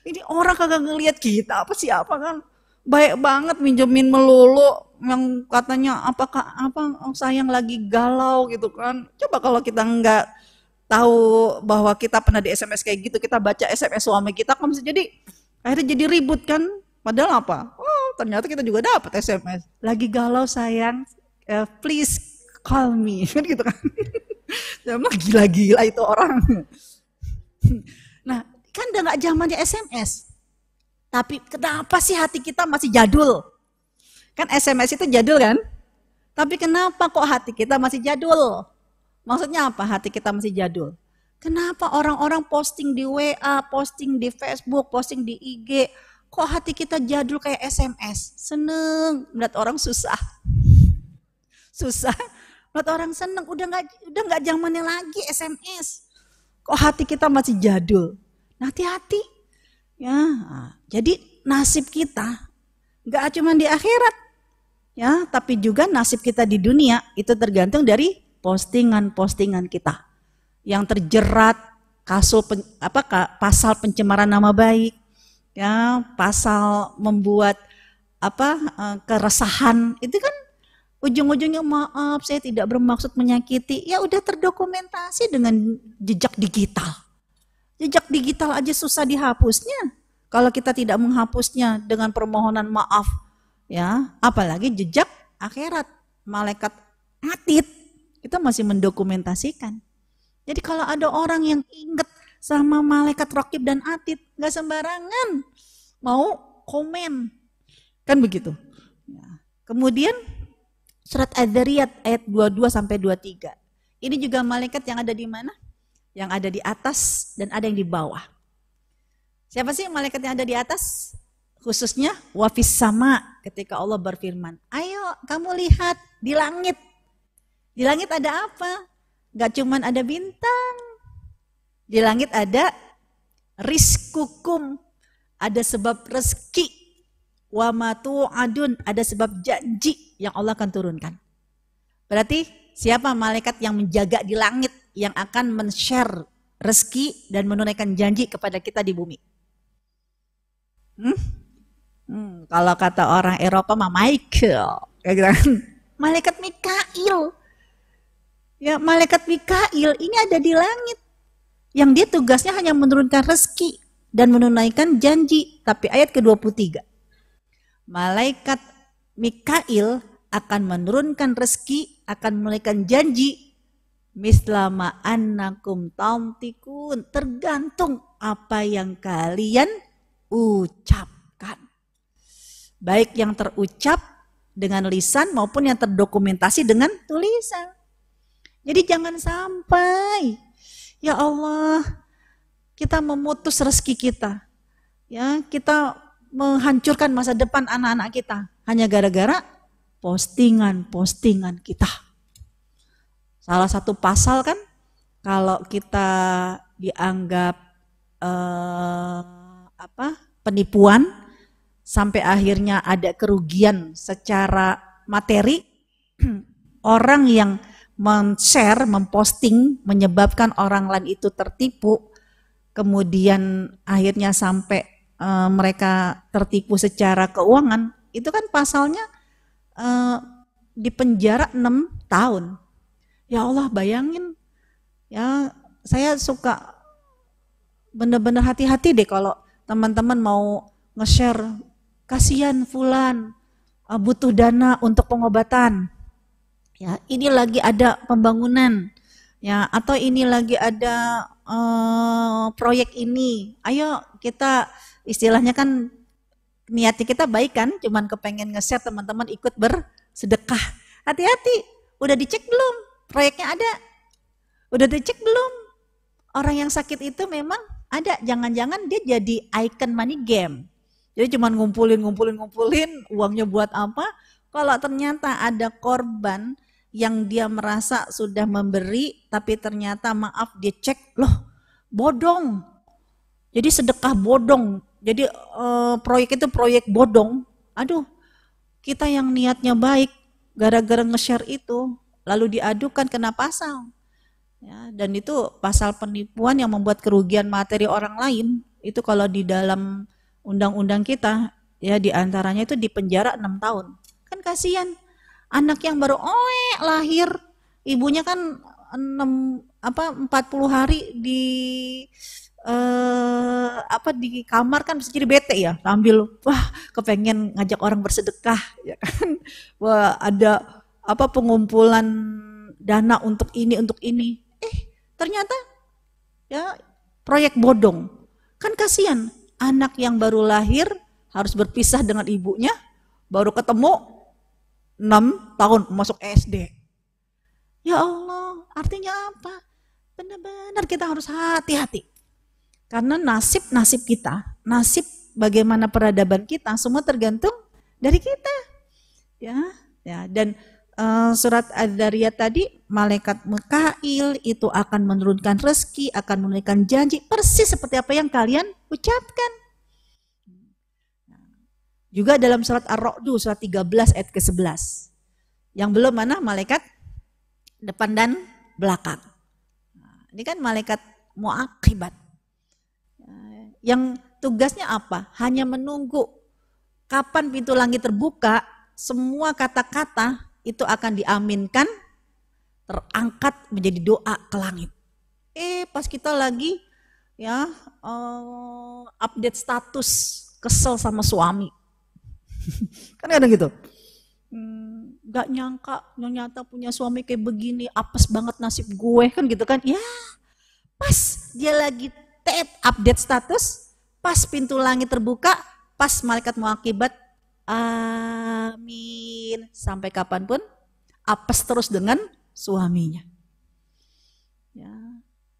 Ini orang kagak ngelihat kita apa siapa kan? baik banget minjemin melulu yang katanya apakah apa sayang lagi galau gitu kan. Coba kalau kita nggak tahu bahwa kita pernah di SMS kayak gitu, kita baca SMS suami kita kan bisa jadi akhirnya jadi ribut kan. Padahal apa? Oh, ternyata kita juga dapat SMS. Lagi galau sayang, uh, please call me. Kan gitu kan. Emang gila-gila itu orang. Nah, kan udah nggak zamannya SMS. Tapi kenapa sih hati kita masih jadul? Kan SMS itu jadul kan? Tapi kenapa kok hati kita masih jadul? Maksudnya apa hati kita masih jadul? Kenapa orang-orang posting di WA, posting di Facebook, posting di IG, kok hati kita jadul kayak SMS? Seneng, melihat orang susah. Susah, melihat orang seneng, udah nggak udah nggak zamannya lagi SMS. Kok hati kita masih jadul? Hati-hati, Ya, jadi nasib kita nggak cuma di akhirat, ya, tapi juga nasib kita di dunia itu tergantung dari postingan-postingan kita yang terjerat kasus pen, apa pasal pencemaran nama baik, ya, pasal membuat apa eh, keresahan. Itu kan ujung-ujungnya maaf saya tidak bermaksud menyakiti. Ya udah terdokumentasi dengan jejak digital. Jejak digital aja susah dihapusnya. Kalau kita tidak menghapusnya dengan permohonan maaf, ya, apalagi jejak akhirat, malaikat atid kita masih mendokumentasikan. Jadi kalau ada orang yang inget sama malaikat rokib dan atid, nggak sembarangan mau komen, kan begitu. Ya. Kemudian surat Ad-Dariyat ayat 22 sampai 23. Ini juga malaikat yang ada di mana? yang ada di atas dan ada yang di bawah. Siapa sih malaikat yang ada di atas? Khususnya wafis sama ketika Allah berfirman, ayo kamu lihat di langit. Di langit ada apa? Gak cuman ada bintang. Di langit ada riskukum, ada sebab rezeki. Wamatu adun, ada sebab janji yang Allah akan turunkan. Berarti siapa malaikat yang menjaga di langit yang akan men-share rezeki dan menunaikan janji kepada kita di bumi. Hmm? Hmm, kalau kata orang Eropa mah Michael, kayak gitu. Kan. malaikat Mikail. Ya, malaikat Mikail ini ada di langit. Yang dia tugasnya hanya menurunkan rezeki dan menunaikan janji. Tapi ayat ke-23. Malaikat Mikail akan menurunkan rezeki, akan menunaikan janji mislama annakum tamtikun tergantung apa yang kalian ucapkan baik yang terucap dengan lisan maupun yang terdokumentasi dengan tulisan. Jadi jangan sampai ya Allah kita memutus rezeki kita. Ya kita menghancurkan masa depan anak-anak kita. Hanya gara-gara postingan-postingan kita. Salah satu pasal kan kalau kita dianggap eh, apa penipuan sampai akhirnya ada kerugian secara materi. Orang yang men-share, memposting menyebabkan orang lain itu tertipu. Kemudian akhirnya sampai uh, mereka tertipu secara keuangan. Itu kan pasalnya uh, di penjara 6 tahun. Ya Allah bayangin, ya saya suka benar-benar hati-hati deh kalau teman-teman mau nge-share, kasihan fulan uh, butuh dana untuk pengobatan. Ya, ini lagi ada pembangunan. Ya, atau ini lagi ada uh, proyek ini. Ayo kita istilahnya kan niatnya kita baik kan, cuman kepengen nge-share teman-teman ikut bersedekah. Hati-hati, udah dicek belum? Proyeknya ada. Udah dicek belum? Orang yang sakit itu memang ada. Jangan-jangan dia jadi icon money game. Jadi cuma ngumpulin, ngumpulin, ngumpulin, uangnya buat apa? Kalau ternyata ada korban yang dia merasa sudah memberi, tapi ternyata maaf dia cek, loh bodong. Jadi sedekah bodong. Jadi uh, proyek itu proyek bodong. Aduh, kita yang niatnya baik, gara-gara nge-share itu, lalu diadukan kena pasal. Ya, dan itu pasal penipuan yang membuat kerugian materi orang lain itu kalau di dalam undang-undang kita ya di antaranya itu di penjara enam tahun. Kan kasihan. Anak yang baru oe lahir, ibunya kan enam apa 40 hari di uh, apa di kamar kan bisa jadi bete ya ambil wah kepengen ngajak orang bersedekah ya kan. Wah ada apa pengumpulan dana untuk ini untuk ini. Eh ternyata ya proyek bodong. Kan kasihan anak yang baru lahir harus berpisah dengan ibunya baru ketemu 6 tahun masuk SD ya Allah artinya apa? Benar-benar kita harus hati-hati. Karena nasib-nasib kita, nasib bagaimana peradaban kita semua tergantung dari kita. Ya, ya dan uh, surat Ad-Dariyat tadi malaikat Mekail itu akan menurunkan rezeki, akan menunaikan janji persis seperti apa yang kalian ucapkan. Juga dalam surat Ar-Ra'du surat 13 ayat ke-11. Yang belum mana malaikat depan dan belakang. Nah, ini kan malaikat muakibat yang tugasnya apa? Hanya menunggu kapan pintu langit terbuka, semua kata-kata itu akan diaminkan, terangkat menjadi doa ke langit. Eh, pas kita lagi ya uh, update status kesel sama suami, kan ada gitu. Hmm, gak nyangka nyata punya suami kayak begini, apes banget nasib gue kan gitu kan? Ya, pas dia lagi tet update status, pas pintu langit terbuka, pas malaikat muakibat, amin. Sampai kapan pun, apes terus dengan suaminya. Ya.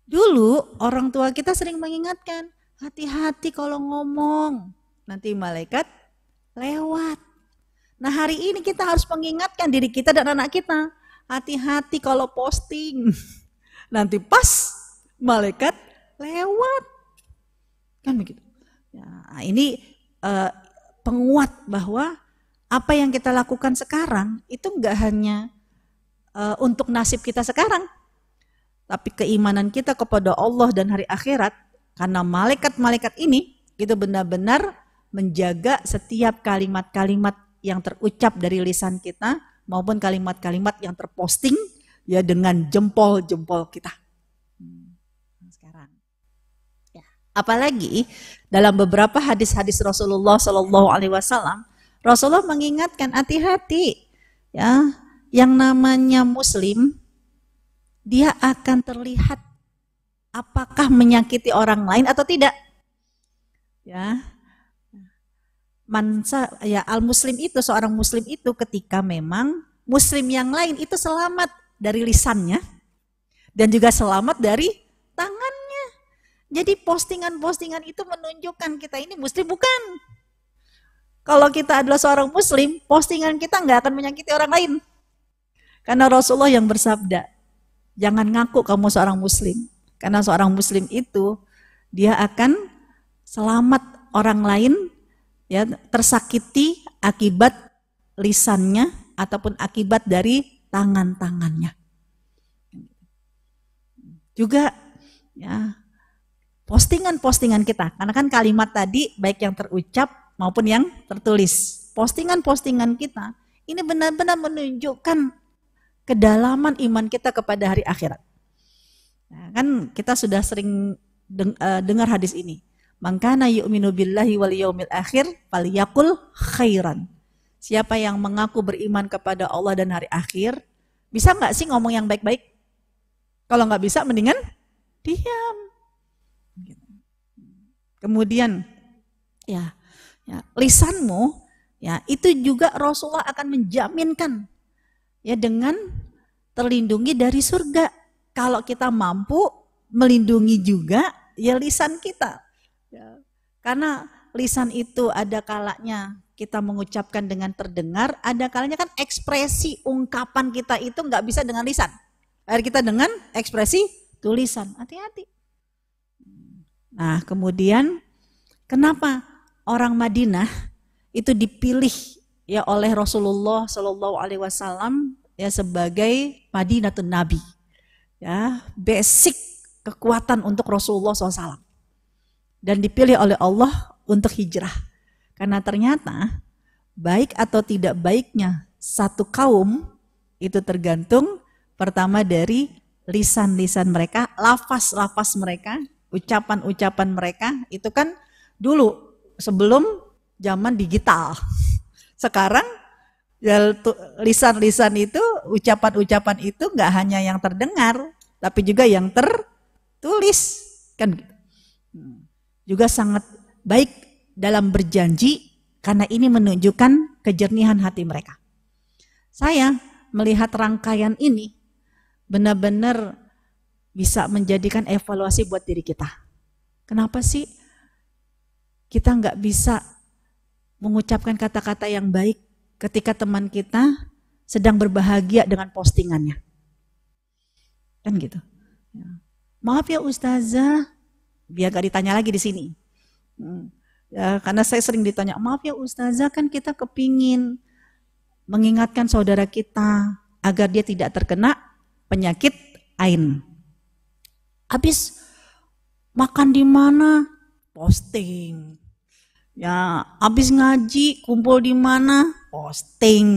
Dulu orang tua kita sering mengingatkan, hati-hati kalau ngomong, nanti malaikat lewat. Nah hari ini kita harus mengingatkan diri kita dan anak kita, hati-hati kalau posting. Nanti pas malaikat lewat. Kan begitu. Ya, ini uh, penguat bahwa apa yang kita lakukan sekarang itu enggak hanya uh, untuk nasib kita sekarang, tapi keimanan kita kepada Allah dan hari akhirat karena malaikat-malaikat ini itu benar-benar menjaga setiap kalimat-kalimat yang terucap dari lisan kita maupun kalimat-kalimat yang terposting ya dengan jempol-jempol kita. Apalagi dalam beberapa hadis-hadis Rasulullah Shallallahu Alaihi Wasallam, Rasulullah mengingatkan hati-hati, ya, yang namanya Muslim, dia akan terlihat apakah menyakiti orang lain atau tidak, ya. Mansa, ya al Muslim itu seorang Muslim itu ketika memang Muslim yang lain itu selamat dari lisannya dan juga selamat dari jadi postingan-postingan itu menunjukkan kita ini muslim bukan. Kalau kita adalah seorang muslim, postingan kita nggak akan menyakiti orang lain. Karena Rasulullah yang bersabda, jangan ngaku kamu seorang muslim. Karena seorang muslim itu dia akan selamat orang lain ya tersakiti akibat lisannya ataupun akibat dari tangan-tangannya. Juga ya postingan-postingan kita. Karena kan kalimat tadi baik yang terucap maupun yang tertulis. Postingan-postingan kita ini benar-benar menunjukkan kedalaman iman kita kepada hari akhirat. Nah, kan kita sudah sering uh, dengar hadis ini. Mangkana yu'minu billahi wal yaumil akhir faliyakul khairan. Siapa yang mengaku beriman kepada Allah dan hari akhir, bisa nggak sih ngomong yang baik-baik? Kalau nggak bisa, mendingan diam. Kemudian ya, ya lisanmu ya itu juga Rasulullah akan menjaminkan ya dengan terlindungi dari surga. Kalau kita mampu melindungi juga ya lisan kita. Ya. Karena lisan itu ada kalanya kita mengucapkan dengan terdengar, ada kalanya kan ekspresi ungkapan kita itu nggak bisa dengan lisan. Akhirnya kita dengan ekspresi tulisan. Hati-hati. Nah, kemudian kenapa orang Madinah itu dipilih ya oleh Rasulullah Shallallahu Alaihi Wasallam ya sebagai Madinatun Nabi, ya basic kekuatan untuk Rasulullah SAW dan dipilih oleh Allah untuk hijrah. Karena ternyata baik atau tidak baiknya satu kaum itu tergantung pertama dari lisan-lisan mereka, lafaz-lafaz mereka, ucapan-ucapan mereka itu kan dulu sebelum zaman digital. Sekarang lisan-lisan itu, ucapan-ucapan itu nggak hanya yang terdengar, tapi juga yang tertulis kan gitu. Juga sangat baik dalam berjanji karena ini menunjukkan kejernihan hati mereka. Saya melihat rangkaian ini benar-benar bisa menjadikan evaluasi buat diri kita. Kenapa sih kita nggak bisa mengucapkan kata-kata yang baik ketika teman kita sedang berbahagia dengan postingannya? Kan gitu. Ya. Maaf ya Ustazah, biar gak ditanya lagi di sini. Hmm. Ya, karena saya sering ditanya, maaf ya ustazah kan kita kepingin mengingatkan saudara kita agar dia tidak terkena penyakit ain. Habis makan di mana? Posting. Ya, habis ngaji kumpul di mana? Posting.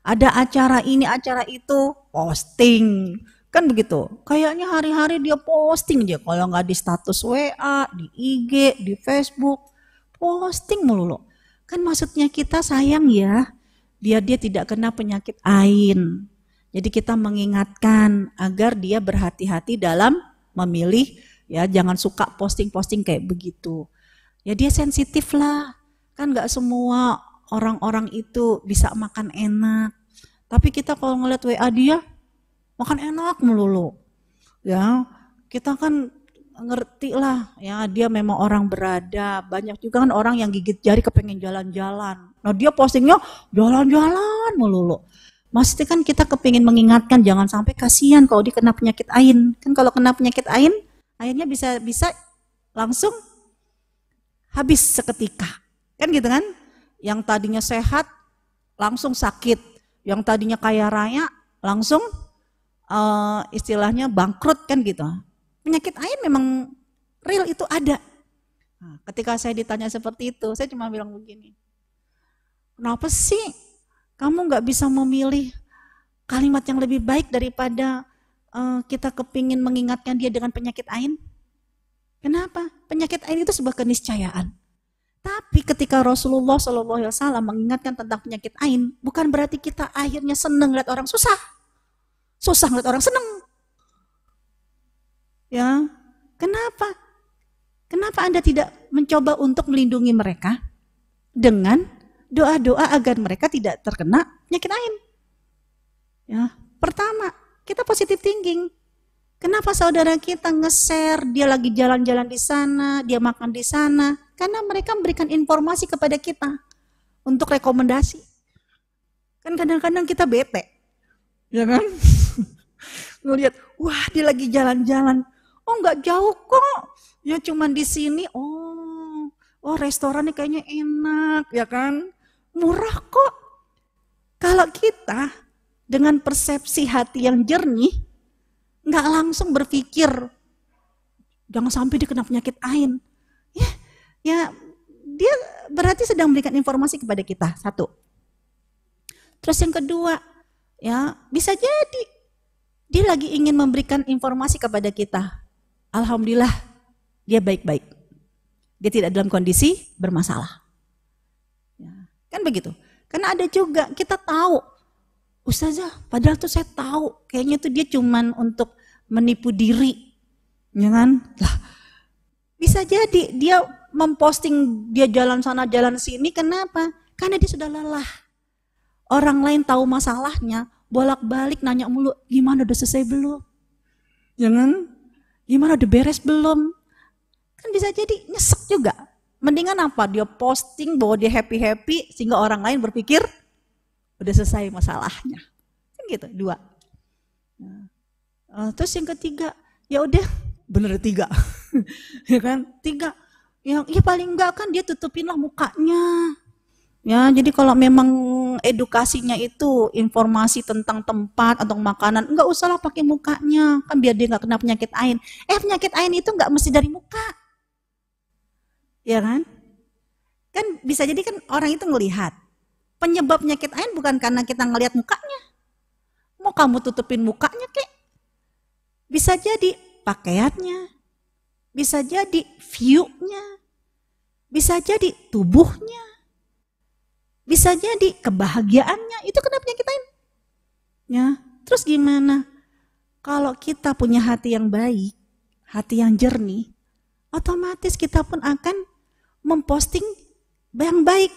Ada acara ini, acara itu, posting. Kan begitu. Kayaknya hari-hari dia posting aja. Kalau nggak di status WA, di IG, di Facebook, posting melulu. Kan maksudnya kita sayang ya, biar dia tidak kena penyakit ain. Jadi kita mengingatkan agar dia berhati-hati dalam memilih ya jangan suka posting-posting kayak begitu. Ya dia sensitif lah. Kan nggak semua orang-orang itu bisa makan enak. Tapi kita kalau ngeliat WA dia makan enak melulu. Ya, kita kan ngerti lah ya dia memang orang berada banyak juga kan orang yang gigit jari kepengen jalan-jalan nah dia postingnya jalan-jalan melulu maksudnya kan kita kepingin mengingatkan jangan sampai kasihan kalau dia kena penyakit ain. Kan kalau kena penyakit ain airnya bisa bisa langsung habis seketika. Kan gitu kan? Yang tadinya sehat langsung sakit. Yang tadinya kaya raya langsung uh, istilahnya bangkrut kan gitu. Penyakit air memang real itu ada. Nah, ketika saya ditanya seperti itu, saya cuma bilang begini, kenapa sih kamu nggak bisa memilih kalimat yang lebih baik daripada uh, kita kepingin mengingatkan dia dengan penyakit ain? Kenapa? Penyakit ain itu sebuah keniscayaan. Tapi ketika Rasulullah SAW mengingatkan tentang penyakit ain, bukan berarti kita akhirnya seneng lihat orang susah. Susah lihat orang seneng. Ya, kenapa? Kenapa Anda tidak mencoba untuk melindungi mereka dengan doa-doa agar mereka tidak terkena penyakit lain? Ya, pertama, kita positif thinking. Kenapa saudara kita nge-share, dia lagi jalan-jalan di sana, dia makan di sana? Karena mereka memberikan informasi kepada kita untuk rekomendasi. Kan kadang-kadang kita bete, ya kan? Ngelihat, wah dia lagi jalan-jalan, Oh nggak jauh kok. Ya cuman di sini. Oh, oh restorannya kayaknya enak ya kan. Murah kok. Kalau kita dengan persepsi hati yang jernih, nggak langsung berpikir jangan sampai dia kena penyakit ain. Ya, ya dia berarti sedang memberikan informasi kepada kita satu. Terus yang kedua, ya bisa jadi dia lagi ingin memberikan informasi kepada kita Alhamdulillah dia baik-baik. Dia tidak dalam kondisi bermasalah. Kan begitu. Karena ada juga kita tahu, Ustazah, padahal tuh saya tahu, kayaknya tuh dia cuman untuk menipu diri. Ya kan? Lah, bisa jadi dia memposting dia jalan sana jalan sini kenapa? Karena dia sudah lelah. Orang lain tahu masalahnya, bolak-balik nanya mulu, gimana udah selesai belum? Jangan ya Gimana udah beres belum? Kan bisa jadi nyesek juga. Mendingan apa? Dia posting bahwa dia happy-happy sehingga orang lain berpikir udah selesai masalahnya. Kan gitu, dua. Nah, terus yang ketiga, ya udah bener tiga. ya kan? Tiga. Ya, ya paling enggak kan dia tutupin lah mukanya. Ya, jadi kalau memang edukasinya itu informasi tentang tempat atau makanan, enggak usahlah pakai mukanya, kan biar dia nggak kena penyakit ain. Eh penyakit ain itu enggak mesti dari muka, ya kan? Kan bisa jadi kan orang itu ngelihat. Penyebab penyakit ain bukan karena kita ngelihat mukanya. Mau kamu tutupin mukanya kek. Bisa jadi pakaiannya. Bisa jadi view-nya. Bisa jadi tubuhnya. Bisa jadi kebahagiaannya. Itu kenapa penyakit ain? Ya, terus gimana? Kalau kita punya hati yang baik, hati yang jernih, otomatis kita pun akan memposting yang baik.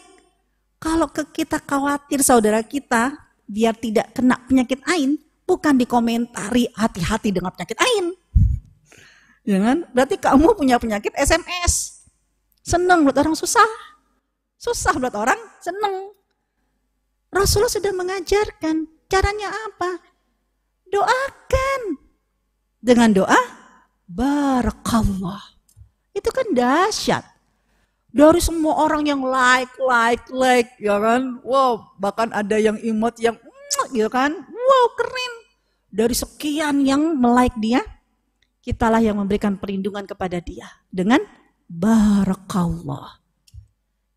Kalau ke kita khawatir saudara kita biar tidak kena penyakit ain, bukan dikomentari hati-hati dengan penyakit ain. Jangan, ya berarti kamu punya penyakit SMS. Senang buat orang susah. Susah buat orang senang. Rasulullah sudah mengajarkan caranya apa? Doakan. Dengan doa, barakallah. Itu kan dahsyat. Dari semua orang yang like, like, like, ya kan? Wow, bahkan ada yang emot yang, gitu kan? Wow, keren. Dari sekian yang melike dia, kitalah yang memberikan perlindungan kepada dia dengan barakallah.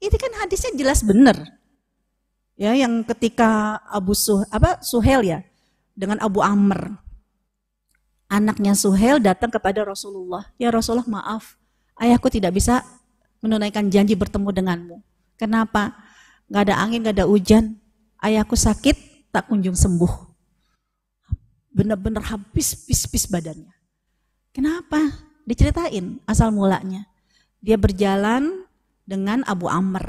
Ini kan hadisnya jelas benar. Ya, yang ketika Abu Suh, apa Suhel ya, dengan Abu Amr. Anaknya Suhel datang kepada Rasulullah. Ya Rasulullah maaf, ayahku tidak bisa menunaikan janji bertemu denganmu. Kenapa? Gak ada angin, gak ada hujan. Ayahku sakit, tak kunjung sembuh. Benar-benar habis pis-pis badannya. Kenapa? Diceritain asal mulanya. Dia berjalan dengan Abu Amr,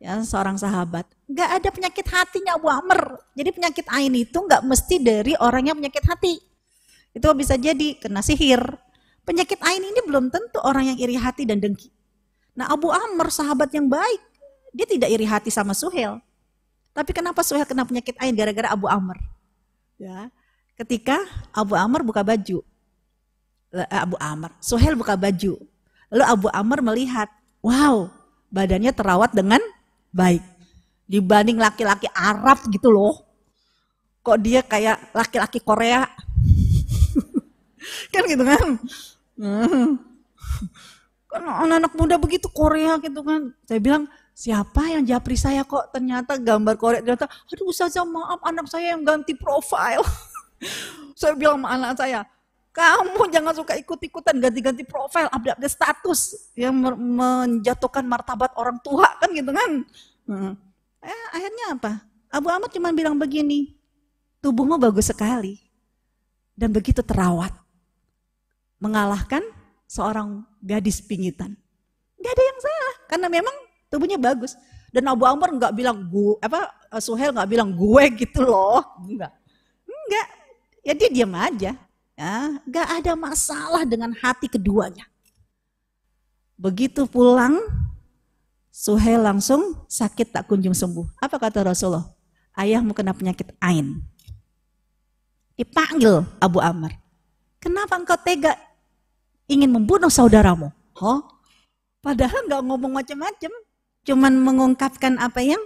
ya seorang sahabat. Gak ada penyakit hatinya Abu Amr. Jadi penyakit ain itu gak mesti dari orang yang penyakit hati. Itu bisa jadi kena sihir. Penyakit ain ini belum tentu orang yang iri hati dan dengki. Nah Abu Amr sahabat yang baik, dia tidak iri hati sama Suhel. Tapi kenapa Suhel kena penyakit ain gara-gara Abu Amr? Ya, ketika Abu Amr buka baju, eh, Abu Amr, Suhel buka baju, lalu Abu Amr melihat, wow, badannya terawat dengan baik dibanding laki-laki Arab gitu loh. Kok dia kayak laki-laki Korea? kan gitu kan? Kan anak-anak muda begitu Korea gitu kan. Saya bilang, siapa yang japri saya kok ternyata gambar Korea. Ternyata, aduh Ustazah maaf anak saya yang ganti profile. saya bilang sama anak saya, kamu jangan suka ikut-ikutan ganti-ganti profile, update-update status yang menjatuhkan martabat orang tua kan gitu kan. Hmm. Eh, akhirnya apa? Abu Ahmad cuma bilang begini, tubuhmu bagus sekali dan begitu terawat. Mengalahkan seorang gadis pingitan. Gak ada yang salah karena memang tubuhnya bagus. Dan Abu Amr nggak bilang gue apa Suhel nggak bilang gue gitu loh, enggak. Enggak. Ya dia diam aja. Ya, nggak ada masalah dengan hati keduanya. Begitu pulang, Suhel langsung sakit tak kunjung sembuh. Apa kata Rasulullah? Ayahmu kena penyakit ain. Dipanggil Abu Amr. Kenapa engkau tega ingin membunuh saudaramu. Oh, padahal nggak ngomong macam-macam, cuman mengungkapkan apa yang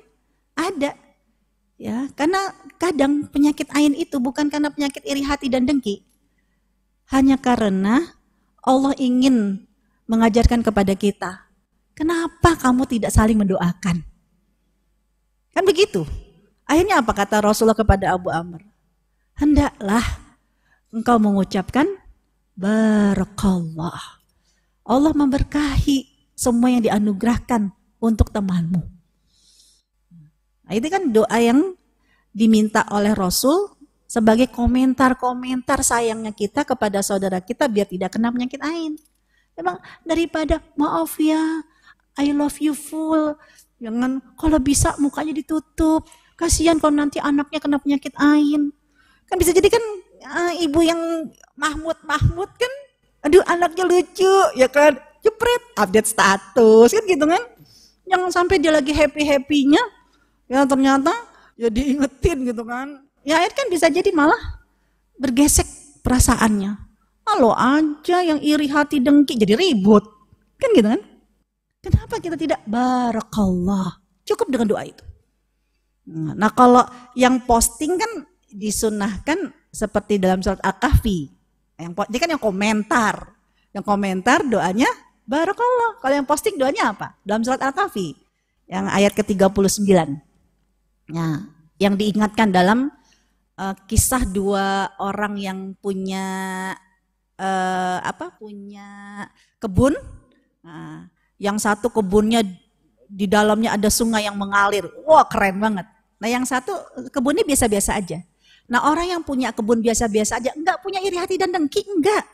ada. Ya, karena kadang penyakit ain itu bukan karena penyakit iri hati dan dengki. Hanya karena Allah ingin mengajarkan kepada kita, kenapa kamu tidak saling mendoakan? Kan begitu. Akhirnya apa kata Rasulullah kepada Abu Amr? Hendaklah engkau mengucapkan Barakallah. Allah memberkahi semua yang dianugerahkan untuk temanmu. Nah, itu kan doa yang diminta oleh Rasul sebagai komentar-komentar sayangnya kita kepada saudara kita biar tidak kena penyakit ain. Memang daripada maaf ya, I love you full, jangan kalau bisa mukanya ditutup. Kasihan kalau nanti anaknya kena penyakit ain. Kan bisa jadi kan uh, ibu yang Mahmud Mahmud kan, aduh anaknya lucu ya kan, jepret update status kan gitu kan, jangan sampai dia lagi happy happynya, ya ternyata ya diingetin gitu kan, ya itu kan bisa jadi malah bergesek perasaannya. Kalau aja yang iri hati dengki jadi ribut, kan gitu kan? Kenapa kita tidak barakallah? Cukup dengan doa itu. Nah kalau yang posting kan disunahkan seperti dalam surat Al-Kahfi. Yang dia kan yang komentar. Yang komentar doanya barakallah. Kalau yang posting doanya apa? Dalam surat Al-Kahfi. yang ayat ke-39. Nah, yang diingatkan dalam uh, kisah dua orang yang punya uh, apa? punya kebun. Nah, yang satu kebunnya di dalamnya ada sungai yang mengalir. Wah, keren banget. Nah, yang satu kebunnya biasa-biasa aja. Nah, orang yang punya kebun biasa-biasa aja enggak punya iri hati dan dengki, enggak.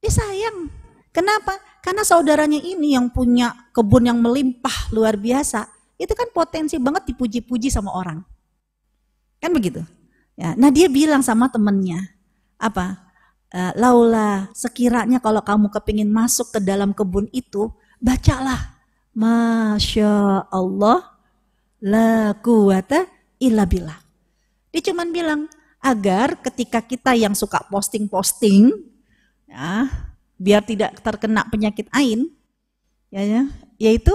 Dia sayang. Kenapa? Karena saudaranya ini yang punya kebun yang melimpah luar biasa, itu kan potensi banget dipuji-puji sama orang. Kan begitu? Ya, nah dia bilang sama temennya, apa? E, Laula, sekiranya kalau kamu kepingin masuk ke dalam kebun itu, bacalah. Masya Allah, la quwata illa billah. Dia cuman bilang, agar ketika kita yang suka posting-posting, ya, biar tidak terkena penyakit ain, ya, ya, yaitu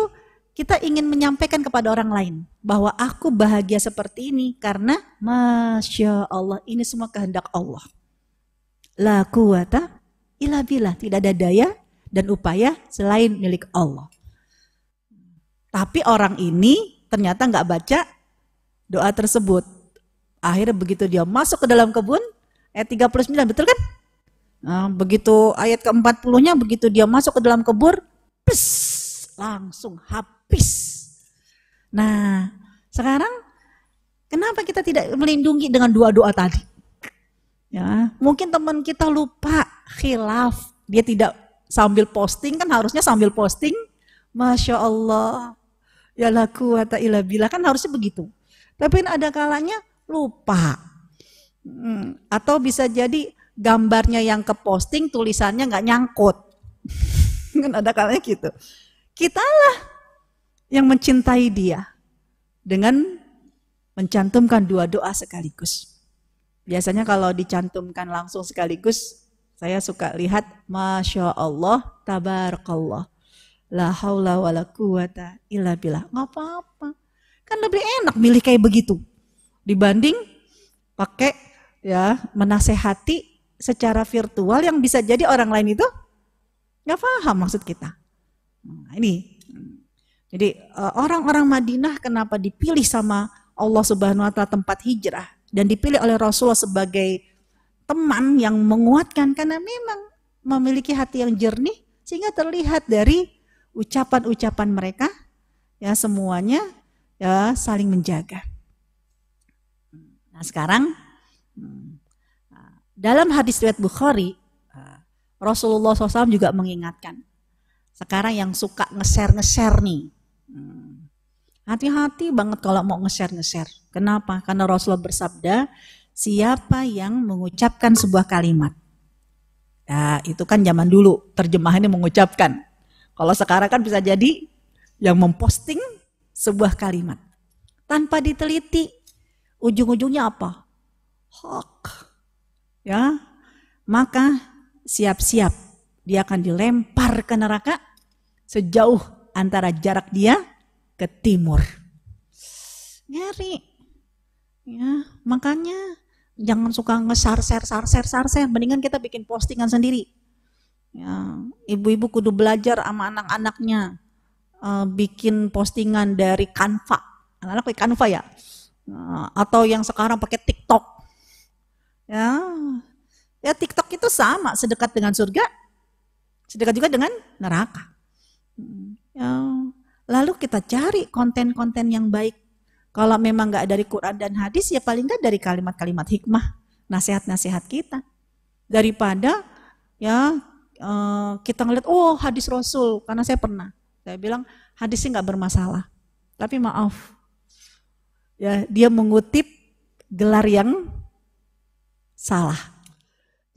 kita ingin menyampaikan kepada orang lain bahwa aku bahagia seperti ini karena masya Allah ini semua kehendak Allah. La kuwata illa billah, tidak ada daya dan upaya selain milik Allah. Tapi orang ini ternyata nggak baca doa tersebut. Akhirnya begitu dia masuk ke dalam kebun, ayat 39, betul kan? Nah, begitu ayat ke-40-nya begitu dia masuk ke dalam kebur, pes, langsung habis. Nah, sekarang kenapa kita tidak melindungi dengan dua doa tadi? Ya, mungkin teman kita lupa khilaf, dia tidak sambil posting kan harusnya sambil posting, masya Allah, ya laku wa bila kan harusnya begitu. Tapi ada kalanya lupa, hmm, atau bisa jadi gambarnya yang ke posting tulisannya nggak nyangkut. kan ada kalanya gitu. Kitalah yang mencintai dia dengan mencantumkan dua doa sekaligus. Biasanya kalau dicantumkan langsung sekaligus, saya suka lihat Masya Allah, Tabarakallah. La haula wa la quwata illa billah. Nggak apa-apa. Kan lebih enak milih kayak begitu. Dibanding pakai ya menasehati secara virtual yang bisa jadi orang lain itu nggak paham maksud kita. Nah, ini. Jadi eh, orang-orang Madinah kenapa dipilih sama Allah Subhanahu wa taala tempat hijrah dan dipilih oleh Rasulullah sebagai teman yang menguatkan karena memang memiliki hati yang jernih sehingga terlihat dari ucapan-ucapan mereka ya semuanya ya saling menjaga. Nah, sekarang hmm, dalam hadis riwayat Bukhari, eh, Rasulullah SAW juga mengingatkan. Sekarang yang suka nge-share-nge-share nih. Hmm, hati-hati banget kalau mau nge-share-nge-share. Kenapa? Karena Rasulullah bersabda, siapa yang mengucapkan sebuah kalimat. Ya, itu kan zaman dulu, terjemahannya mengucapkan. Kalau sekarang kan bisa jadi yang memposting sebuah kalimat. Tanpa diteliti, ujung-ujungnya apa? Hak ya maka siap-siap dia akan dilempar ke neraka sejauh antara jarak dia ke timur. Ngeri. Ya, makanya jangan suka ngesar-ser, sar-ser, sar-ser. Mendingan kita bikin postingan sendiri. Ya, ibu-ibu kudu belajar sama anak-anaknya. Uh, bikin postingan dari Canva. Anak-anak pakai Canva ya. Uh, atau yang sekarang pakai TikTok Ya, ya TikTok itu sama, sedekat dengan surga, sedekat juga dengan neraka. Ya, lalu kita cari konten-konten yang baik. Kalau memang nggak dari Quran dan hadis, ya paling nggak dari kalimat-kalimat hikmah, nasihat-nasihat kita. Daripada ya eh, kita ngeliat, oh hadis Rasul, karena saya pernah. Saya bilang hadisnya nggak bermasalah. Tapi maaf, ya dia mengutip gelar yang salah.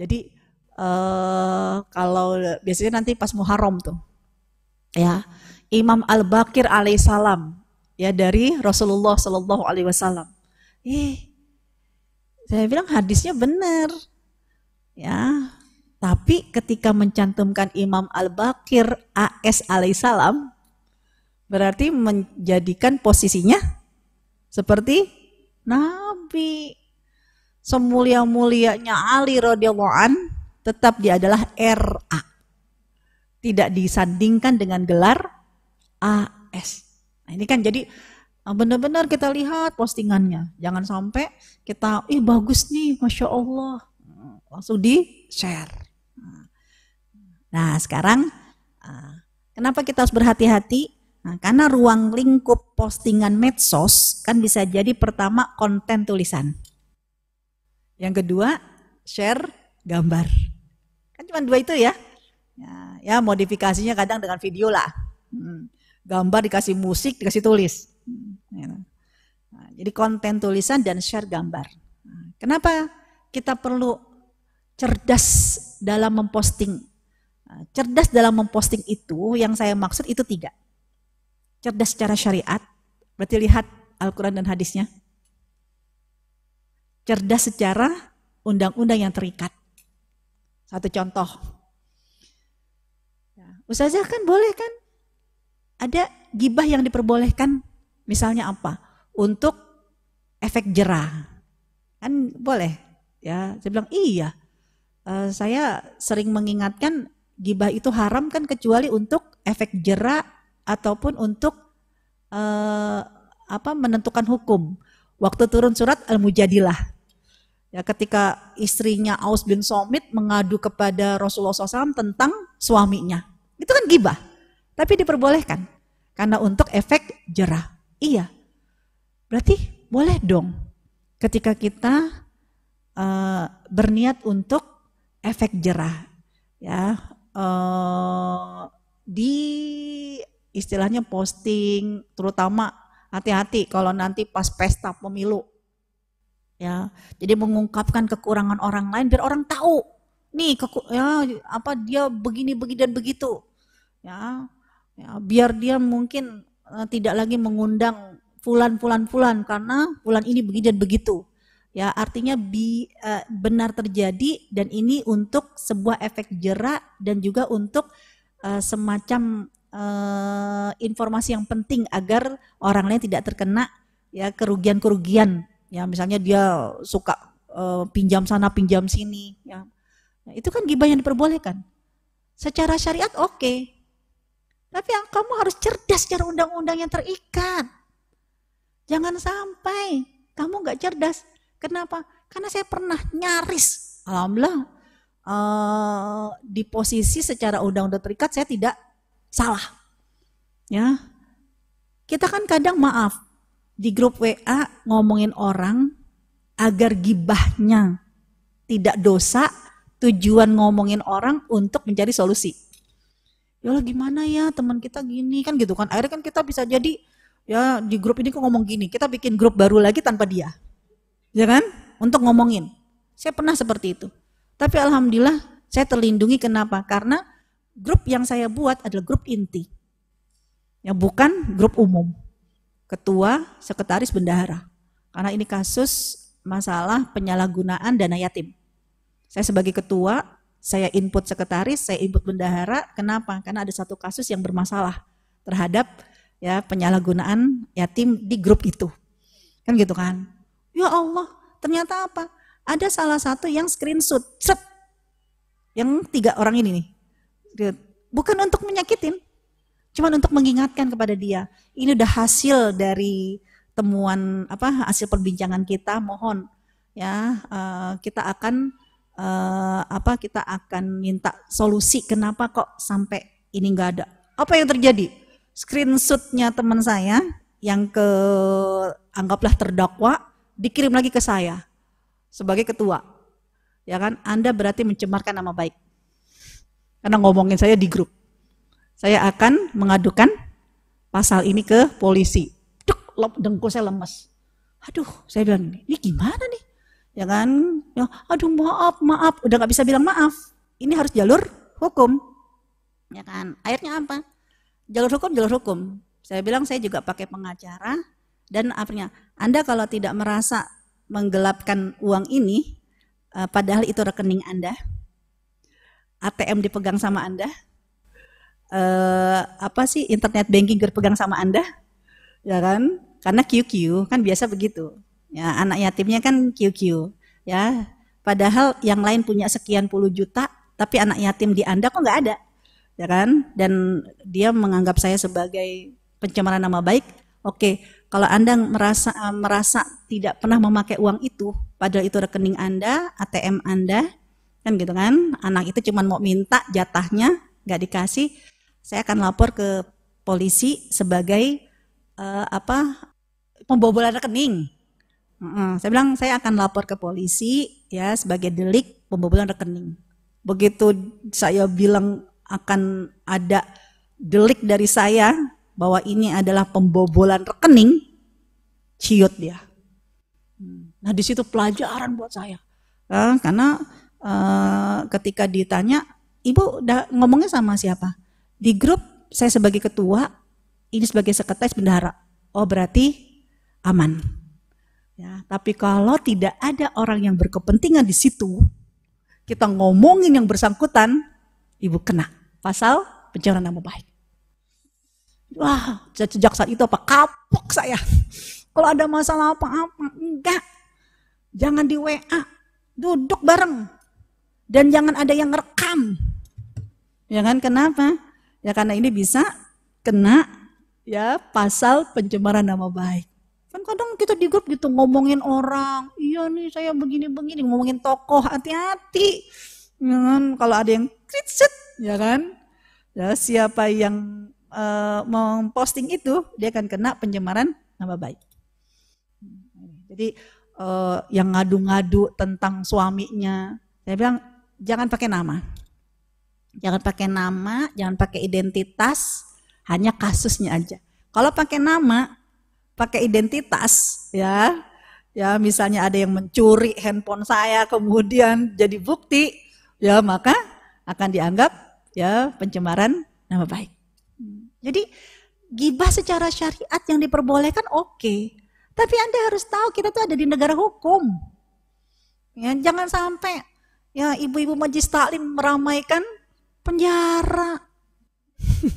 Jadi uh, kalau biasanya nanti pas Muharram tuh, ya Imam Al Bakir alaihissalam ya dari Rasulullah Shallallahu Alaihi Wasallam. Eh, saya bilang hadisnya benar, ya. Tapi ketika mencantumkan Imam Al Bakir AS alaihissalam, berarti menjadikan posisinya seperti Nabi semulia-mulianya Ali radhiyallahu an tetap dia adalah RA. Tidak disandingkan dengan gelar AS. Nah, ini kan jadi eh, benar-benar kita lihat postingannya. Jangan sampai kita, ih bagus nih, masya Allah, langsung di share. Nah sekarang, eh, kenapa kita harus berhati-hati? Nah, karena ruang lingkup postingan medsos kan bisa jadi pertama konten tulisan. Yang kedua, share gambar. Kan cuma dua itu ya. Ya, ya modifikasinya kadang dengan video lah. Hmm. Gambar dikasih musik, dikasih tulis. Hmm. Ya. Nah, jadi konten tulisan dan share gambar. Nah, kenapa kita perlu cerdas dalam memposting? Nah, cerdas dalam memposting itu, yang saya maksud itu tiga cerdas secara syariat, berarti lihat Al-Quran dan hadisnya. Cerdas secara undang-undang yang terikat. Satu contoh. Ya, Ustazah kan boleh kan? Ada gibah yang diperbolehkan, misalnya apa? Untuk efek jerah. Kan boleh. Ya, saya bilang iya. Uh, saya sering mengingatkan gibah itu haram kan kecuali untuk efek jerah ataupun untuk uh, apa menentukan hukum. Waktu turun surat Al-Mujadilah. Ya, ketika istrinya Aus bin Somit mengadu kepada Rasulullah SAW tentang suaminya. Itu kan gibah. Tapi diperbolehkan. Karena untuk efek jerah. Iya. Berarti boleh dong ketika kita uh, berniat untuk efek jerah. Ya, uh, di istilahnya posting, terutama hati-hati kalau nanti pas pesta pemilu. Ya, jadi mengungkapkan kekurangan orang lain biar orang tahu. Nih, keku, ya apa dia begini begini dan begitu. Ya, ya biar dia mungkin uh, tidak lagi mengundang fulan fulan fulan karena fulan ini begini dan begitu. Ya, artinya bi, uh, benar terjadi dan ini untuk sebuah efek jerak dan juga untuk uh, semacam uh, informasi yang penting agar orang lain tidak terkena ya kerugian-kerugian. Ya misalnya dia suka uh, pinjam sana pinjam sini ya. Nah, itu kan gibah yang diperbolehkan. Secara syariat oke. Okay. tapi yang kamu harus cerdas secara undang-undang yang terikat. Jangan sampai kamu nggak cerdas. Kenapa? Karena saya pernah nyaris. Alhamdulillah uh, di posisi secara undang-undang terikat saya tidak salah. Ya. Kita kan kadang maaf di grup WA ngomongin orang agar gibahnya tidak dosa, tujuan ngomongin orang untuk mencari solusi. Ya Allah gimana ya teman kita gini kan gitu kan. Akhirnya kan kita bisa jadi ya di grup ini kok ngomong gini, kita bikin grup baru lagi tanpa dia. Ya kan? Untuk ngomongin. Saya pernah seperti itu. Tapi alhamdulillah saya terlindungi kenapa? Karena grup yang saya buat adalah grup inti. Yang bukan grup umum. Ketua, sekretaris, bendahara. Karena ini kasus masalah penyalahgunaan dana yatim. Saya sebagai ketua, saya input sekretaris, saya input bendahara. Kenapa? Karena ada satu kasus yang bermasalah terhadap ya penyalahgunaan yatim di grup itu. Kan gitu kan? Ya Allah, ternyata apa? Ada salah satu yang screenshot, set, yang tiga orang ini nih, Bukan untuk menyakitin, cuma untuk mengingatkan kepada dia. Ini udah hasil dari temuan apa hasil perbincangan kita. Mohon ya uh, kita akan uh, apa kita akan minta solusi kenapa kok sampai ini nggak ada. Apa yang terjadi? Screenshotnya teman saya yang ke anggaplah terdakwa dikirim lagi ke saya sebagai ketua. Ya kan? Anda berarti mencemarkan nama baik. Karena ngomongin saya di grup. Saya akan mengadukan pasal ini ke polisi. Duk, dengkul saya lemes. Aduh, saya bilang, ini gimana nih? Ya kan? Ya, aduh maaf, maaf. Udah gak bisa bilang maaf. Ini harus jalur hukum. Ya kan? Akhirnya apa? Jalur hukum, jalur hukum. Saya bilang saya juga pakai pengacara. Dan akhirnya, Anda kalau tidak merasa menggelapkan uang ini, eh, padahal itu rekening Anda, ATM dipegang sama Anda? Uh, apa sih internet banking dipegang sama Anda? Ya kan? Karena QQ kan biasa begitu. Ya, anak yatimnya kan QQ, ya. Padahal yang lain punya sekian puluh juta, tapi anak yatim di Anda kok nggak ada. Ya kan? Dan dia menganggap saya sebagai pencemaran nama baik, Oke, kalau Anda merasa merasa tidak pernah memakai uang itu, padahal itu rekening Anda, ATM Anda, kan gitu kan? Anak itu cuma mau minta jatahnya, nggak dikasih, saya akan lapor ke polisi sebagai uh, apa pembobolan rekening. Uh, saya bilang saya akan lapor ke polisi ya sebagai delik pembobolan rekening. Begitu saya bilang akan ada delik dari saya bahwa ini adalah pembobolan rekening, ciut dia. Nah di situ pelajaran buat saya, uh, karena uh, ketika ditanya, ibu udah ngomongnya sama siapa? Di grup saya sebagai ketua, ini sebagai sekretaris bendahara. Oh berarti aman. Ya, tapi kalau tidak ada orang yang berkepentingan di situ, kita ngomongin yang bersangkutan, ibu kena pasal pencemaran nama baik. Wah, sejak saat itu apa kapok saya. Kalau ada masalah apa-apa, enggak. Jangan di WA, duduk bareng. Dan jangan ada yang rekam. Ya kan, kenapa? Ya karena ini bisa kena ya pasal pencemaran nama baik. Kan kadang kita di grup gitu ngomongin orang, iya nih saya begini-begini, ngomongin tokoh, hati-hati. Ya kan? Kalau ada yang kritik, ya kan? Ya, siapa yang uh, memposting itu, dia akan kena pencemaran nama baik. Jadi uh, yang ngadu-ngadu tentang suaminya, saya bilang jangan pakai nama. Jangan pakai nama, jangan pakai identitas, hanya kasusnya aja. Kalau pakai nama, pakai identitas, ya, ya misalnya ada yang mencuri handphone saya kemudian jadi bukti, ya maka akan dianggap ya pencemaran nama baik. Jadi gibah secara syariat yang diperbolehkan oke. Okay. Tapi Anda harus tahu kita tuh ada di negara hukum. Ya, jangan sampai ya ibu-ibu majlis taklim meramaikan penjara.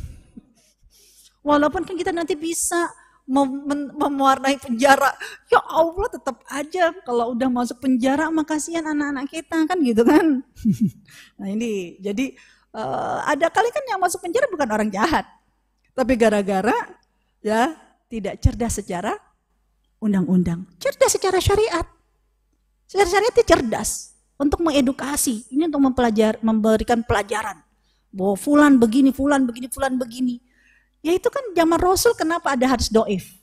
Walaupun kan kita nanti bisa mem mewarnai penjara. Ya Allah tetap aja kalau udah masuk penjara makasihan anak-anak kita kan gitu kan. nah ini jadi uh, ada kali kan yang masuk penjara bukan orang jahat. Tapi gara-gara ya tidak cerdas secara undang-undang, cerdas secara syariat. Secara syariat itu cerdas untuk mengedukasi, ini untuk mempelajar, memberikan pelajaran bahwa fulan begini, fulan begini, fulan begini. Ya itu kan zaman Rasul kenapa ada hadis doif?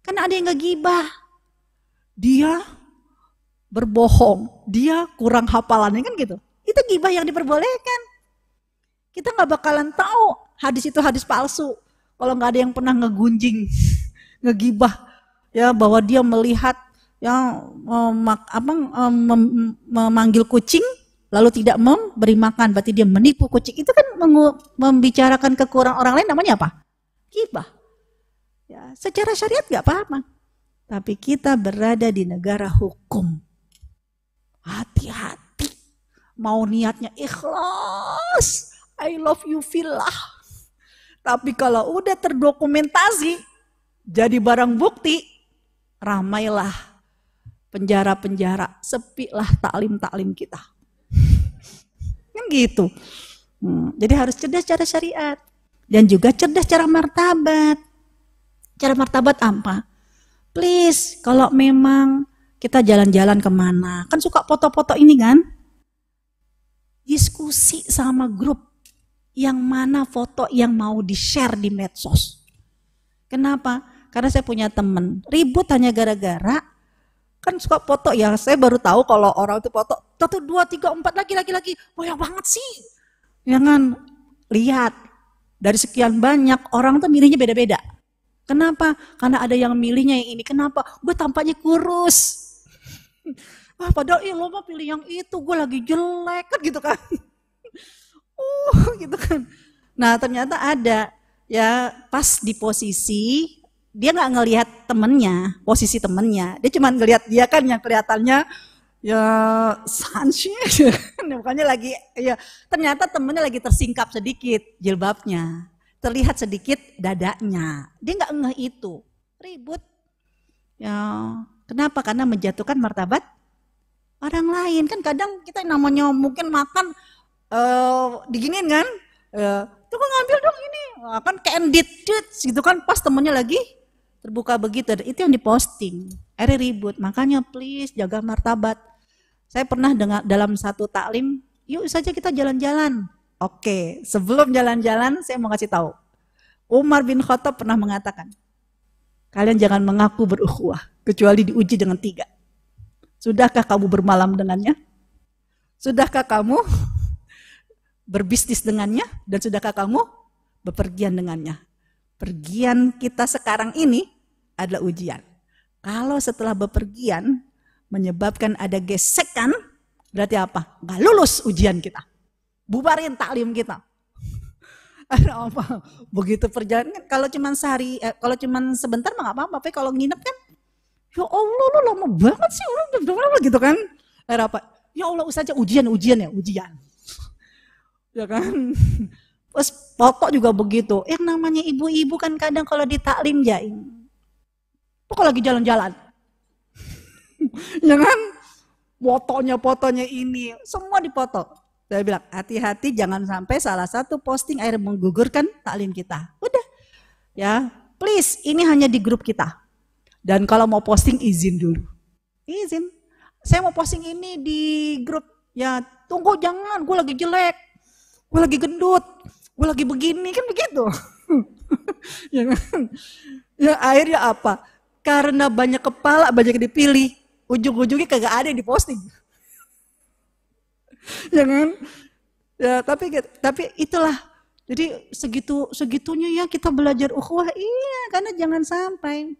Karena ada yang ngegibah. Dia berbohong, dia kurang hafalannya kan gitu. Itu gibah yang diperbolehkan. Kita nggak bakalan tahu hadis itu hadis palsu. Kalau nggak ada yang pernah ngegunjing, ngegibah, ya bahwa dia melihat yang memak, apa, mem, memanggil kucing lalu tidak memberi makan, berarti dia menipu kucing. Itu kan membicarakan kekurangan orang lain namanya apa? Gibah. Ya, secara syariat nggak apa-apa. Tapi kita berada di negara hukum. Hati-hati. Mau niatnya ikhlas. I love you fillah. Tapi kalau udah terdokumentasi, jadi barang bukti, ramailah penjara-penjara, sepilah taklim-taklim kita. kan gitu. Hmm, jadi harus cerdas cara syariat. Dan juga cerdas cara martabat. Cara martabat apa? Please, kalau memang kita jalan-jalan ke mana, kan suka foto-foto ini kan? Diskusi sama grup yang mana foto yang mau di-share di medsos. Kenapa? Karena saya punya temen, ribut hanya gara-gara kan suka foto ya. Saya baru tahu kalau orang itu foto. Satu dua tiga empat lagi lagi lagi. Banyak banget sih. Jangan lihat. Dari sekian banyak orang tuh milihnya beda-beda. Kenapa? Karena ada yang milihnya yang ini. Kenapa? Gue tampaknya kurus. Ah padahal ih lo mah pilih yang itu. Gue lagi jelek kan gitu kan? Uh gitu kan. Nah ternyata ada. Ya pas di posisi dia nggak ngelihat temennya, posisi temennya. Dia cuma ngelihat dia kan yang kelihatannya ya sansi, bukannya lagi ya ternyata temennya lagi tersingkap sedikit jilbabnya, terlihat sedikit dadanya. Dia nggak ngeh itu, ribut. Ya kenapa? Karena menjatuhkan martabat orang lain kan kadang kita namanya mungkin makan uh, diginin kan, uh, tuh kan ngambil dong ini, kan candid gitu kan pas temennya lagi terbuka begitu. Itu yang diposting. Akhirnya ribut. Makanya please jaga martabat. Saya pernah dengar dalam satu taklim, yuk saja kita jalan-jalan. Oke, sebelum jalan-jalan saya mau kasih tahu. Umar bin Khattab pernah mengatakan, kalian jangan mengaku berukhuwah kecuali diuji dengan tiga. Sudahkah kamu bermalam dengannya? Sudahkah kamu berbisnis dengannya? Dan sudahkah kamu bepergian dengannya? Pergian kita sekarang ini adalah ujian. Kalau setelah bepergian menyebabkan ada gesekan, berarti apa? Nggak lulus ujian kita. Bubarin taklim kita. Ada apa? Begitu perjalanan kalau cuma sehari, eh, kalau cuma sebentar mah apa-apa. Tapi kalau nginep kan, ya Allah lu lama banget sih, udah gitu kan? Ada apa? Ya Allah usah aja ujian, ujian ya, ujian. ya kan? Terus pokok juga begitu. Yang namanya ibu-ibu kan kadang kalau di taklim ya, Pokok lagi jalan-jalan. ya kan? Fotonya-fotonya ini, semua dipoto. Saya bilang, hati-hati jangan sampai salah satu posting air menggugurkan taklim kita. Udah, ya please, ini hanya di grup kita. Dan kalau mau posting izin dulu. Izin. Saya mau posting ini di grup. Ya tunggu jangan, gue lagi jelek. Gue lagi gendut. Gue lagi begini, kan begitu. ya kan? Ya akhirnya apa? Karena banyak kepala, banyak dipilih, ujung-ujungnya kagak ada yang diposting. ya kan? Ya, tapi tapi itulah. Jadi segitu segitunya ya kita belajar ukhuwah. Iya, karena jangan sampai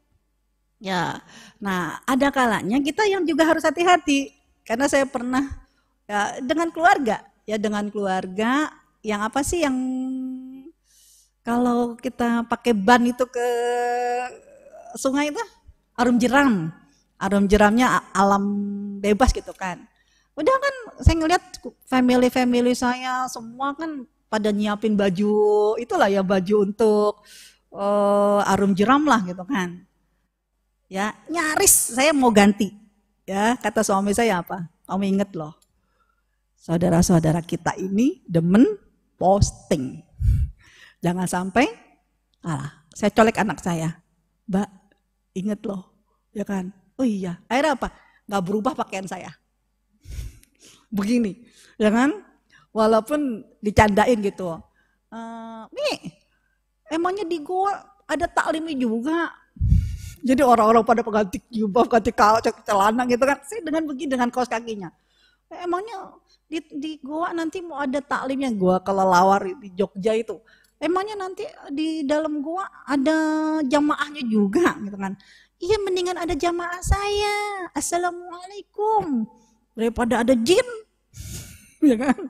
Ya, nah ada kalanya kita yang juga harus hati-hati karena saya pernah ya dengan keluarga, ya dengan keluarga yang apa sih yang kalau kita pakai ban itu ke sungai itu arum jeram. Arum jeramnya alam bebas gitu kan. Udah kan saya ngeliat family-family saya semua kan pada nyiapin baju, itulah ya baju untuk uh, arum jeram lah gitu kan. Ya, nyaris saya mau ganti. Ya, kata suami saya apa? Kamu inget loh. Saudara-saudara kita ini demen posting. Jangan sampai alah, saya colek anak saya. Mbak, inget loh ya kan? Oh iya, akhirnya apa? Gak berubah pakaian saya. Begini, ya kan? Walaupun dicandain gitu. Uh, nih, emangnya di gua ada taklimnya juga. Jadi orang-orang pada pengganti jubah, ganti kaos, celana gitu kan. Saya dengan begini, dengan kaos kakinya. Emangnya di, di gua nanti mau ada taklimnya gua kalau lawar di Jogja itu. Emangnya nanti di dalam gua ada jamaahnya juga gitu kan. Iya mendingan ada jamaah saya. Assalamualaikum. Daripada ada jin. ya kan?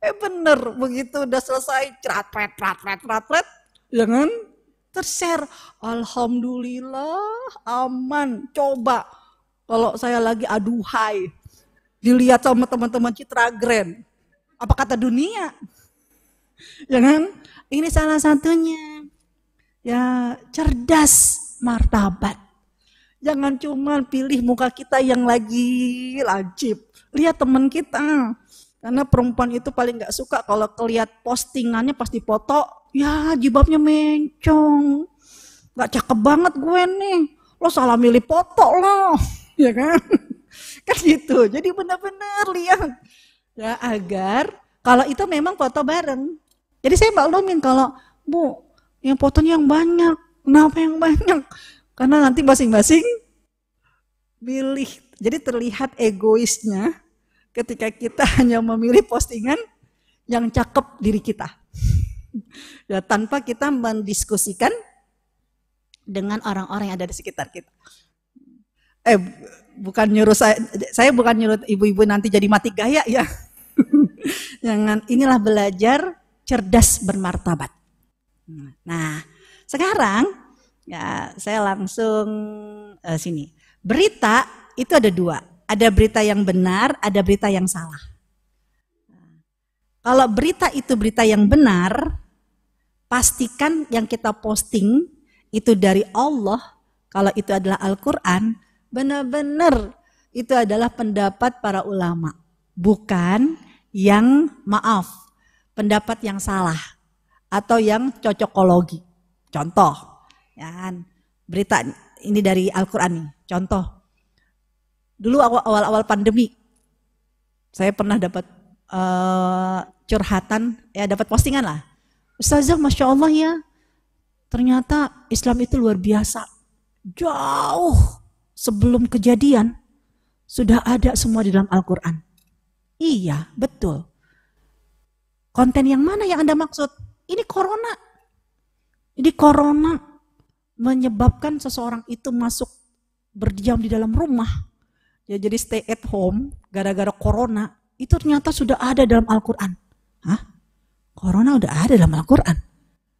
Eh bener, begitu udah selesai, cerat, pret, pret, pret, pret, pret, ya kan? Tershare, Alhamdulillah, aman. Coba, kalau saya lagi aduhai, dilihat sama teman-teman Citra Grand, apa kata dunia? Ya kan? Ini salah satunya. Ya, cerdas martabat. Jangan cuma pilih muka kita yang lagi lancip. Lihat teman kita. Karena perempuan itu paling gak suka kalau kelihat postingannya pasti foto, ya jibabnya mencong. Gak cakep banget gue nih. Lo salah milih foto lo. Ya kan? Kan gitu. Jadi benar-benar lihat. Ya agar kalau itu memang foto bareng. Jadi saya maklumin kalau, Bu, yang fotonya yang banyak. Kenapa yang banyak? Karena nanti masing-masing milih. Jadi terlihat egoisnya ketika kita hanya memilih postingan yang cakep diri kita. Ya, tanpa kita mendiskusikan dengan orang-orang yang ada di sekitar kita. Eh, bukan nyuruh saya, saya bukan nyuruh ibu-ibu nanti jadi mati gaya ya. Jangan, inilah belajar cerdas bermartabat. Nah, sekarang Ya, saya langsung uh, sini. Berita itu ada dua. Ada berita yang benar, ada berita yang salah. Kalau berita itu berita yang benar, pastikan yang kita posting itu dari Allah. Kalau itu adalah Al-Quran, benar-benar itu adalah pendapat para ulama. Bukan yang maaf, pendapat yang salah. Atau yang cocokologi. Contoh, Ya kan? berita ini dari Al-Quran nih, contoh. Dulu awal-awal pandemi, saya pernah dapat uh, curhatan, ya dapat postingan lah. Ustazah, Masya Allah ya, ternyata Islam itu luar biasa. Jauh sebelum kejadian, sudah ada semua di dalam Al-Quran. Iya, betul. Konten yang mana yang Anda maksud? Ini corona. Jadi corona menyebabkan seseorang itu masuk berdiam di dalam rumah. Ya jadi stay at home gara-gara corona itu ternyata sudah ada dalam Al-Qur'an. Hah? Corona udah ada dalam Al-Qur'an?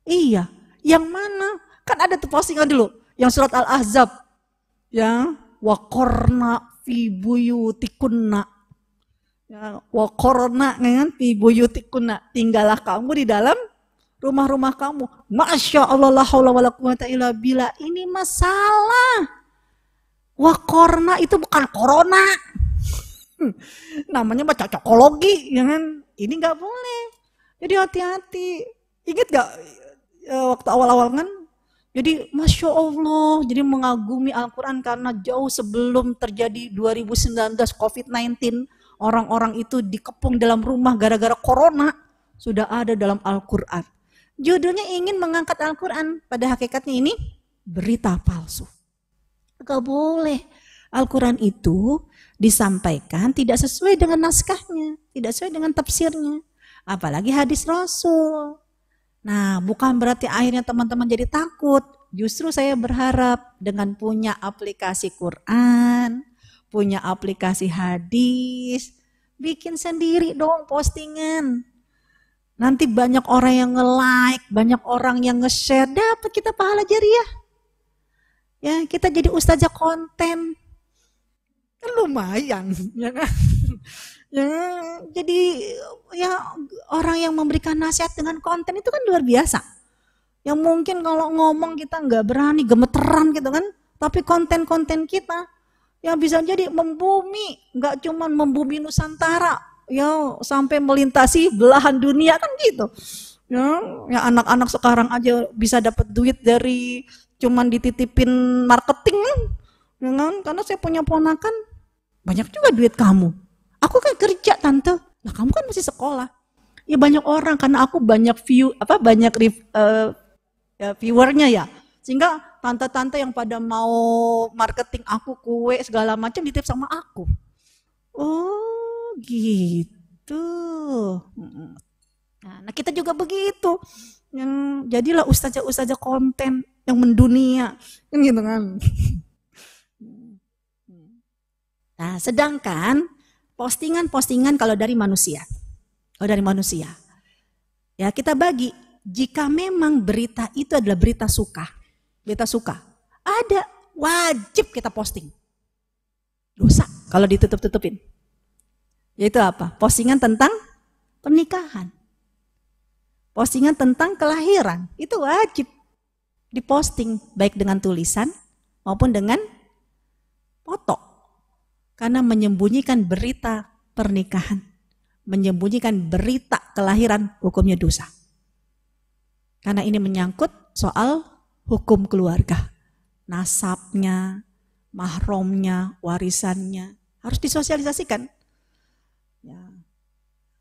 Iya. Yang mana? Kan ada tuh postingan dulu yang surat Al-Ahzab. Ya, wa korna fi buyutikunna. Ya, wa korna kan fi buyutikunna. Tinggallah kamu di dalam rumah-rumah kamu. Masya Allah la haula wala quwata illa bila Ini masalah. Wah korna itu bukan corona. Namanya baca cocokologi, ya kan? Ini nggak boleh. Jadi hati-hati. Ingat gak e, waktu awal-awal kan? Jadi Masya Allah, jadi mengagumi Al-Quran karena jauh sebelum terjadi 2019 COVID-19, orang-orang itu dikepung dalam rumah gara-gara corona, sudah ada dalam Al-Quran. Judulnya ingin mengangkat Al-Quran. Pada hakikatnya ini berita palsu. Gak boleh. Al-Quran itu disampaikan tidak sesuai dengan naskahnya. Tidak sesuai dengan tafsirnya. Apalagi hadis Rasul. Nah bukan berarti akhirnya teman-teman jadi takut. Justru saya berharap dengan punya aplikasi Quran, punya aplikasi hadis, bikin sendiri dong postingan. Nanti banyak orang yang nge-like, banyak orang yang nge-share, dapat kita pahala jariah. Ya, kita jadi ustazah konten. Kan lumayan, ya kan? Jadi ya orang yang memberikan nasihat dengan konten itu kan luar biasa. Yang mungkin kalau ngomong kita nggak berani, gemeteran gitu kan. Tapi konten-konten kita yang bisa jadi membumi, nggak cuma membumi Nusantara, ya sampai melintasi belahan dunia kan gitu. Ya, ya anak-anak sekarang aja bisa dapat duit dari cuman dititipin marketing. Ya kan? Karena saya punya ponakan banyak juga duit kamu. Aku kan kerja tante. Lah kamu kan masih sekolah. Ya banyak orang karena aku banyak view apa banyak uh, ya, viewernya ya. Sehingga tante-tante yang pada mau marketing aku kue segala macam ditip sama aku. Oh, gitu. Nah, nah kita juga begitu. Yang jadilah ustazah-ustazah konten yang mendunia. Kan gitu kan. Nah, sedangkan postingan-postingan kalau dari manusia. Oh, dari manusia. Ya, kita bagi jika memang berita itu adalah berita suka. Berita suka. Ada wajib kita posting. Dosa kalau ditutup-tutupin. Yaitu apa? Postingan tentang pernikahan. Postingan tentang kelahiran. Itu wajib diposting baik dengan tulisan maupun dengan foto. Karena menyembunyikan berita pernikahan, menyembunyikan berita kelahiran hukumnya dosa. Karena ini menyangkut soal hukum keluarga. Nasabnya, mahromnya, warisannya harus disosialisasikan Ya.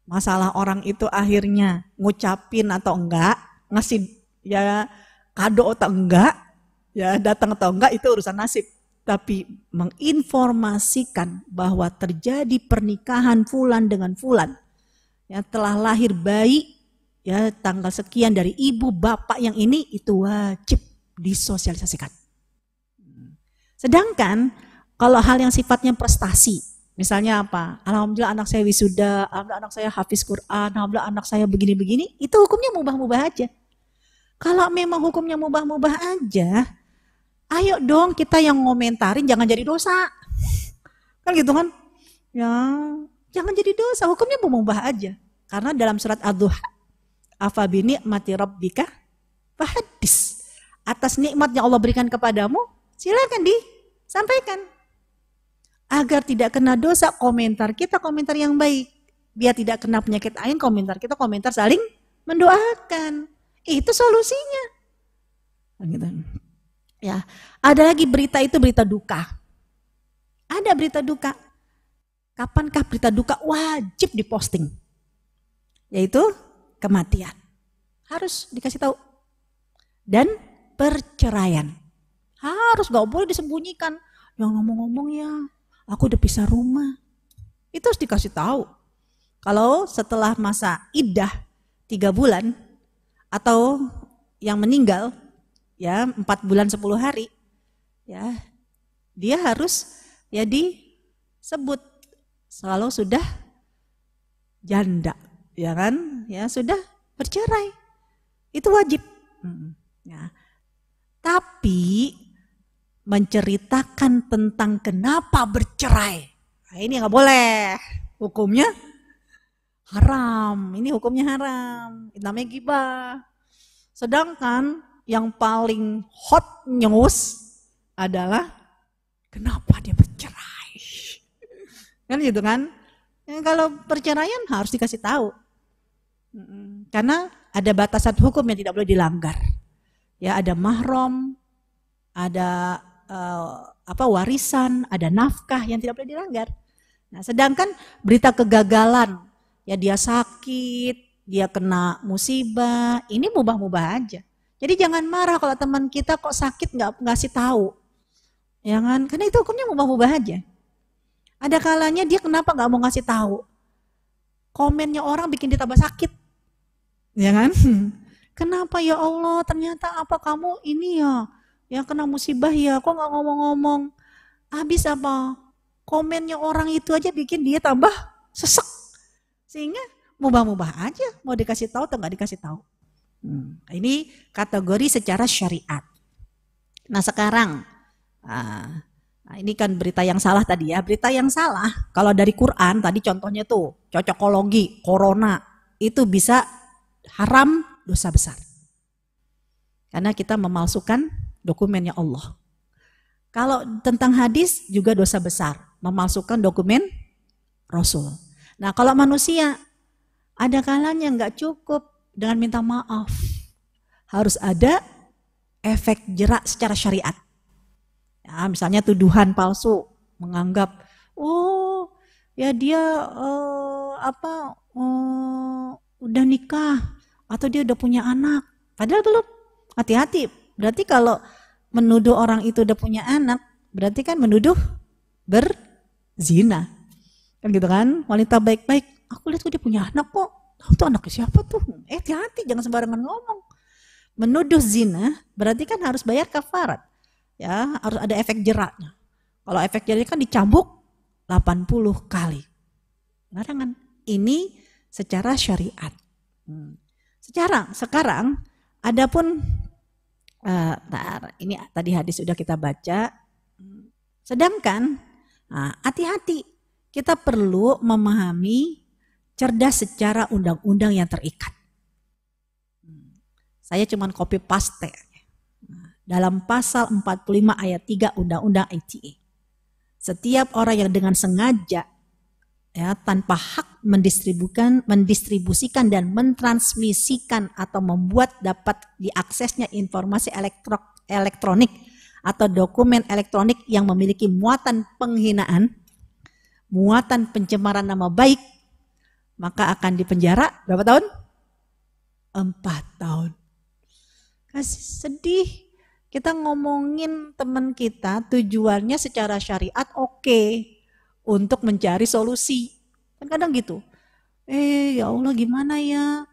Masalah orang itu akhirnya ngucapin atau enggak, ngasih ya kado atau enggak, ya datang atau enggak itu urusan nasib. Tapi menginformasikan bahwa terjadi pernikahan fulan dengan fulan, yang telah lahir bayi, ya tanggal sekian dari ibu bapak yang ini itu wajib disosialisasikan. Sedangkan kalau hal yang sifatnya prestasi, Misalnya apa? Alhamdulillah anak saya wisuda, alhamdulillah anak saya hafiz Quran, alhamdulillah anak saya begini-begini, itu hukumnya mubah-mubah aja. Kalau memang hukumnya mubah-mubah aja, ayo dong kita yang ngomentarin jangan jadi dosa. Kan gitu kan? Ya, jangan jadi dosa, hukumnya mubah aja. Karena dalam surat Ad-Duha, afabini mati rabbika fahadis. Atas nikmat yang Allah berikan kepadamu, silakan disampaikan agar tidak kena dosa komentar kita komentar yang baik biar tidak kena penyakit ain komentar kita komentar saling mendoakan itu solusinya gitu. Ya, ada lagi berita itu berita duka. Ada berita duka. Kapankah berita duka wajib diposting? Yaitu kematian. Harus dikasih tahu. Dan perceraian. Harus gak boleh disembunyikan. Yang ngomong-ngomong ya, aku udah pisah rumah. Itu harus dikasih tahu. Kalau setelah masa idah tiga bulan atau yang meninggal ya empat bulan sepuluh hari ya dia harus ya disebut. Selalu sudah janda ya kan? Ya sudah bercerai. Itu wajib. Ya. tapi menceritakan tentang kenapa bercerai nah, ini nggak boleh. Hukumnya haram. Ini hukumnya haram. Namanya gibah. Sedangkan yang paling hot news adalah kenapa dia bercerai. Kan gitu kan? Ya, kalau perceraian harus dikasih tahu. Karena ada batasan hukum yang tidak boleh dilanggar. Ya, ada mahram, ada uh, apa warisan, ada nafkah yang tidak boleh dilanggar. Nah, sedangkan berita kegagalan, ya dia sakit, dia kena musibah, ini mubah-mubah aja. Jadi jangan marah kalau teman kita kok sakit nggak ngasih tahu. Ya kan? Karena itu hukumnya mubah-mubah aja. Ada kalanya dia kenapa nggak mau ngasih tahu? Komennya orang bikin dia tambah sakit. Ya kan? Kenapa ya Allah ternyata apa kamu ini ya yang kena musibah ya kok nggak ngomong-ngomong habis apa komennya orang itu aja bikin dia tambah sesek sehingga mubah-mubah aja mau dikasih tahu atau nggak dikasih tahu Hmm. Ini kategori secara syariat. Nah sekarang, ah, ini kan berita yang salah tadi ya. Berita yang salah, kalau dari Quran tadi contohnya tuh cocokologi, corona, itu bisa haram dosa besar. Karena kita memalsukan dokumennya Allah. Kalau tentang hadis juga dosa besar, memalsukan dokumen Rasul. Nah kalau manusia, ada kalanya nggak cukup dengan minta maaf. Harus ada efek jerak secara syariat. Ya, misalnya tuduhan palsu menganggap oh ya dia uh, apa uh, udah nikah atau dia udah punya anak. Padahal belum. Hati-hati. Berarti kalau menuduh orang itu udah punya anak, berarti kan menuduh berzina. Kan gitu kan? Wanita baik-baik, aku lihat dia punya anak kok Tahu tuh anaknya siapa tuh? Eh hati-hati jangan sembarangan ngomong. Menuduh zina berarti kan harus bayar kafarat. Ya, harus ada efek jeraknya. Kalau efek jeraknya kan dicambuk 80 kali. Larangan. Ini secara syariat. Hmm. Secara sekarang adapun uh, ini tadi hadis sudah kita baca. Sedangkan hati-hati kita perlu memahami cerdas secara undang-undang yang terikat. Saya cuma copy paste. Dalam pasal 45 ayat 3 Undang-Undang ITE. Setiap orang yang dengan sengaja ya tanpa hak mendistribusikan mendistribusikan dan mentransmisikan atau membuat dapat diaksesnya informasi elektro, elektronik atau dokumen elektronik yang memiliki muatan penghinaan, muatan pencemaran nama baik maka akan dipenjara berapa tahun? Empat tahun. Kasih sedih. Kita ngomongin teman kita tujuannya secara syariat oke okay, untuk mencari solusi. Kan kadang gitu. Eh ya Allah gimana ya?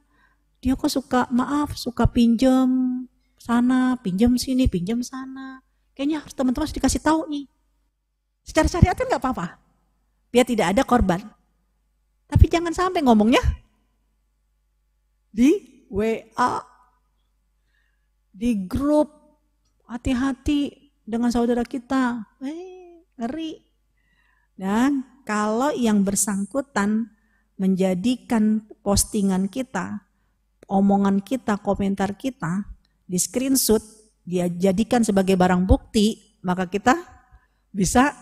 Dia kok suka maaf, suka pinjam sana, pinjam sini, pinjam sana. Kayaknya harus teman-teman harus dikasih tahu nih. Secara syariat kan nggak apa-apa. Biar tidak ada korban. Tapi jangan sampai ngomongnya di WA, di grup, hati-hati dengan saudara kita. Eh, ngeri. Dan kalau yang bersangkutan menjadikan postingan kita, omongan kita, komentar kita, di screenshot, dia jadikan sebagai barang bukti, maka kita bisa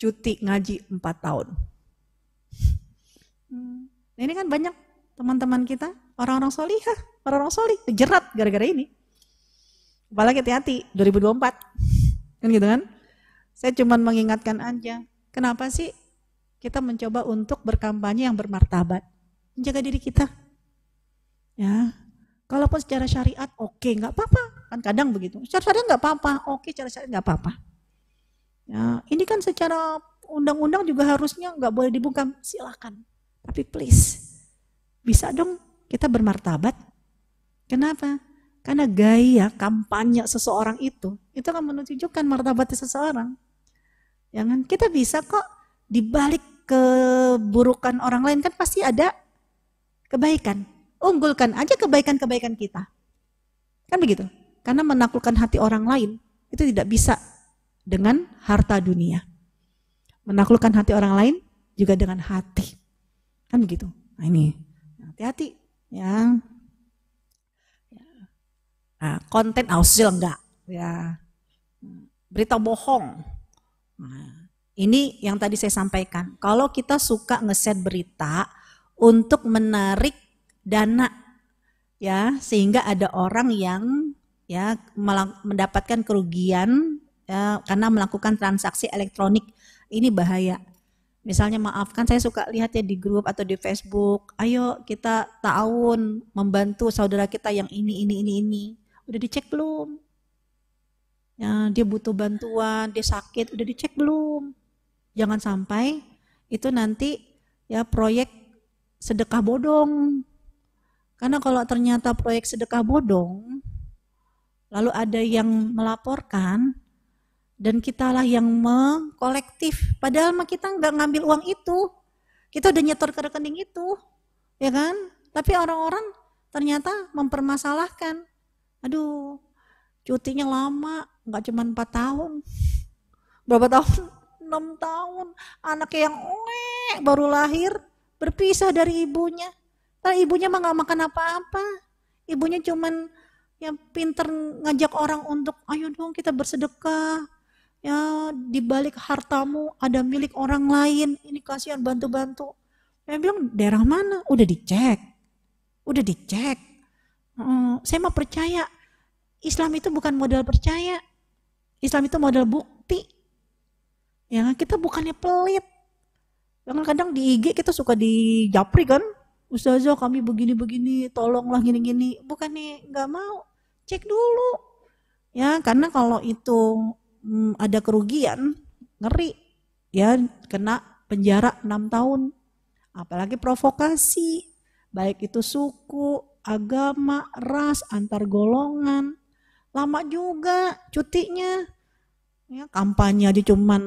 cuti ngaji 4 tahun. Hmm. Ini kan banyak teman-teman kita, orang-orang solihah, orang-orang solih, jerat gara-gara ini. Apalagi hati-hati 2024. Kan gitu kan? Saya cuma mengingatkan aja. Kenapa sih kita mencoba untuk berkampanye yang bermartabat? Menjaga diri kita. Ya, Kalaupun secara syariat oke, okay, nggak apa-apa. Kan kadang begitu. Secara syariat nggak apa-apa, oke okay, secara syariat nggak apa-apa. Ya, ini kan secara undang-undang juga harusnya nggak boleh dibungkam. Silakan. Tapi please, bisa dong kita bermartabat. Kenapa? Karena gaya kampanye seseorang itu, itu akan menunjukkan martabatnya seseorang. Ya kita bisa kok dibalik keburukan orang lain kan pasti ada kebaikan unggulkan aja kebaikan-kebaikan kita. Kan begitu? Karena menaklukkan hati orang lain itu tidak bisa dengan harta dunia. Menaklukkan hati orang lain juga dengan hati. Kan begitu? Nah ini, hati-hati. Ya. Nah, konten ausil enggak. Ya. Berita bohong. Nah, ini yang tadi saya sampaikan. Kalau kita suka ngeset berita untuk menarik dana ya sehingga ada orang yang ya mendapatkan kerugian ya, karena melakukan transaksi elektronik ini bahaya. Misalnya maaf kan saya suka lihat ya di grup atau di Facebook, ayo kita tahun membantu saudara kita yang ini ini ini ini. Udah dicek belum? Ya, dia butuh bantuan, dia sakit, udah dicek belum? Jangan sampai itu nanti ya proyek sedekah bodong karena kalau ternyata proyek sedekah bodong, lalu ada yang melaporkan, dan kitalah yang mengkolektif. Padahal mah kita nggak ngambil uang itu. Kita udah nyetor ke rekening itu. Ya kan? Tapi orang-orang ternyata mempermasalahkan. Aduh, cutinya lama, nggak cuma 4 tahun. Berapa tahun? 6 tahun. Anak yang baru lahir, berpisah dari ibunya kalau ibunya mah nggak makan apa-apa. Ibunya cuman yang pinter ngajak orang untuk ayo dong kita bersedekah. Ya di balik hartamu ada milik orang lain. Ini kasihan bantu-bantu. Saya bilang daerah mana? Udah dicek. Udah dicek. Hmm, saya mau percaya Islam itu bukan modal percaya. Islam itu modal bukti. Ya, kita bukannya pelit. Jangan kadang di IG kita suka dijapri kan, Ustazah kami begini-begini, tolonglah gini-gini. Bukan nih nggak mau, cek dulu. Ya, karena kalau itu hmm, ada kerugian, ngeri. Ya, kena penjara 6 tahun. Apalagi provokasi, baik itu suku, agama, ras, antar golongan. Lama juga cutinya. Ya, kampanye aja cuman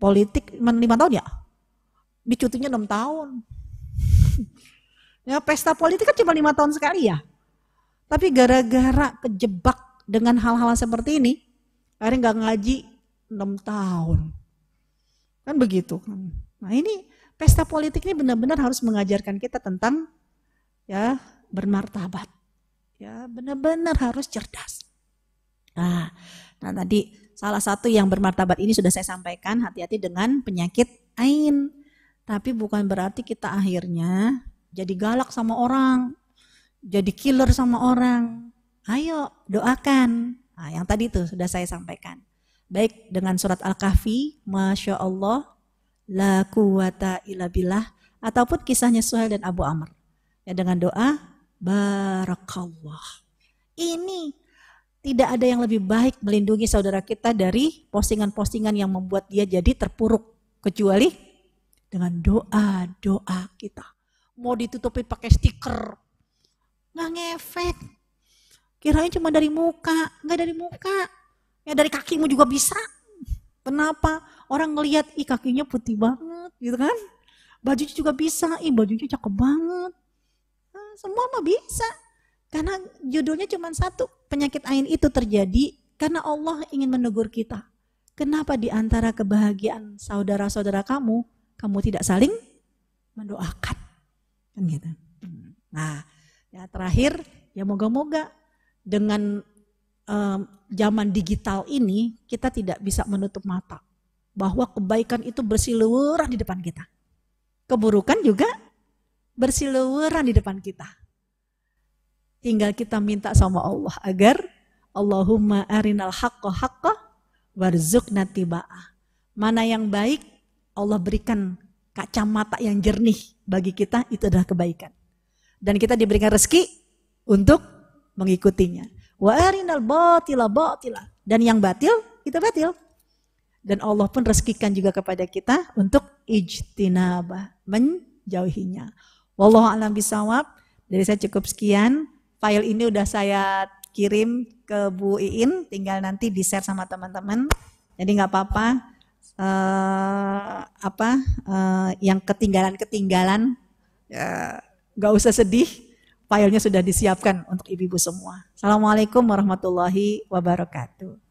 politik lima tahun ya. Di cutinya 6 tahun. Ya pesta politik kan cuma lima tahun sekali ya. Tapi gara-gara kejebak dengan hal-hal seperti ini, akhirnya nggak ngaji enam tahun. Kan begitu. Nah ini pesta politik ini benar-benar harus mengajarkan kita tentang ya bermartabat. Ya benar-benar harus cerdas. Nah, nah tadi salah satu yang bermartabat ini sudah saya sampaikan hati-hati dengan penyakit ain. Tapi bukan berarti kita akhirnya jadi galak sama orang, jadi killer sama orang. Ayo doakan. Nah, yang tadi itu sudah saya sampaikan. Baik dengan surat Al-Kahfi, Masya Allah, la quwata illa billah, ataupun kisahnya Suhail dan Abu Amr. Ya dengan doa, Barakallah. Ini tidak ada yang lebih baik melindungi saudara kita dari postingan-postingan yang membuat dia jadi terpuruk. Kecuali dengan doa-doa kita mau ditutupi pakai stiker. Nggak ngefek. Kirain cuma dari muka, nggak dari muka. Ya dari kakimu juga bisa. Kenapa? Orang ngelihat, ih kakinya putih banget, gitu kan? Bajunya juga bisa, ih bajunya cakep banget. Nah, semua mah bisa. Karena judulnya cuma satu, penyakit ain itu terjadi karena Allah ingin menegur kita. Kenapa di antara kebahagiaan saudara-saudara kamu, kamu tidak saling mendoakan? Kan gitu. Nah, ya terakhir ya moga-moga dengan um, zaman digital ini kita tidak bisa menutup mata bahwa kebaikan itu bersiluweran di depan kita. Keburukan juga bersiluweran di depan kita. Tinggal kita minta sama Allah agar Allahumma arinal haqqa haqqa warzuqna tiba'ah. Mana yang baik, Allah berikan kacamata yang jernih bagi kita, itu adalah kebaikan. Dan kita diberikan rezeki untuk mengikutinya. Wa arinal batila batila. Dan yang batil, kita batil. Dan Allah pun rezekikan juga kepada kita untuk ijtinabah, menjauhinya. Wallahu a'lam bisawab. Dari saya cukup sekian. File ini udah saya kirim ke Bu Iin, tinggal nanti di-share sama teman-teman. Jadi nggak apa-apa uh, apa uh, yang ketinggalan-ketinggalan ya, nggak usah sedih. Filenya sudah disiapkan untuk ibu-ibu semua. Assalamualaikum warahmatullahi wabarakatuh.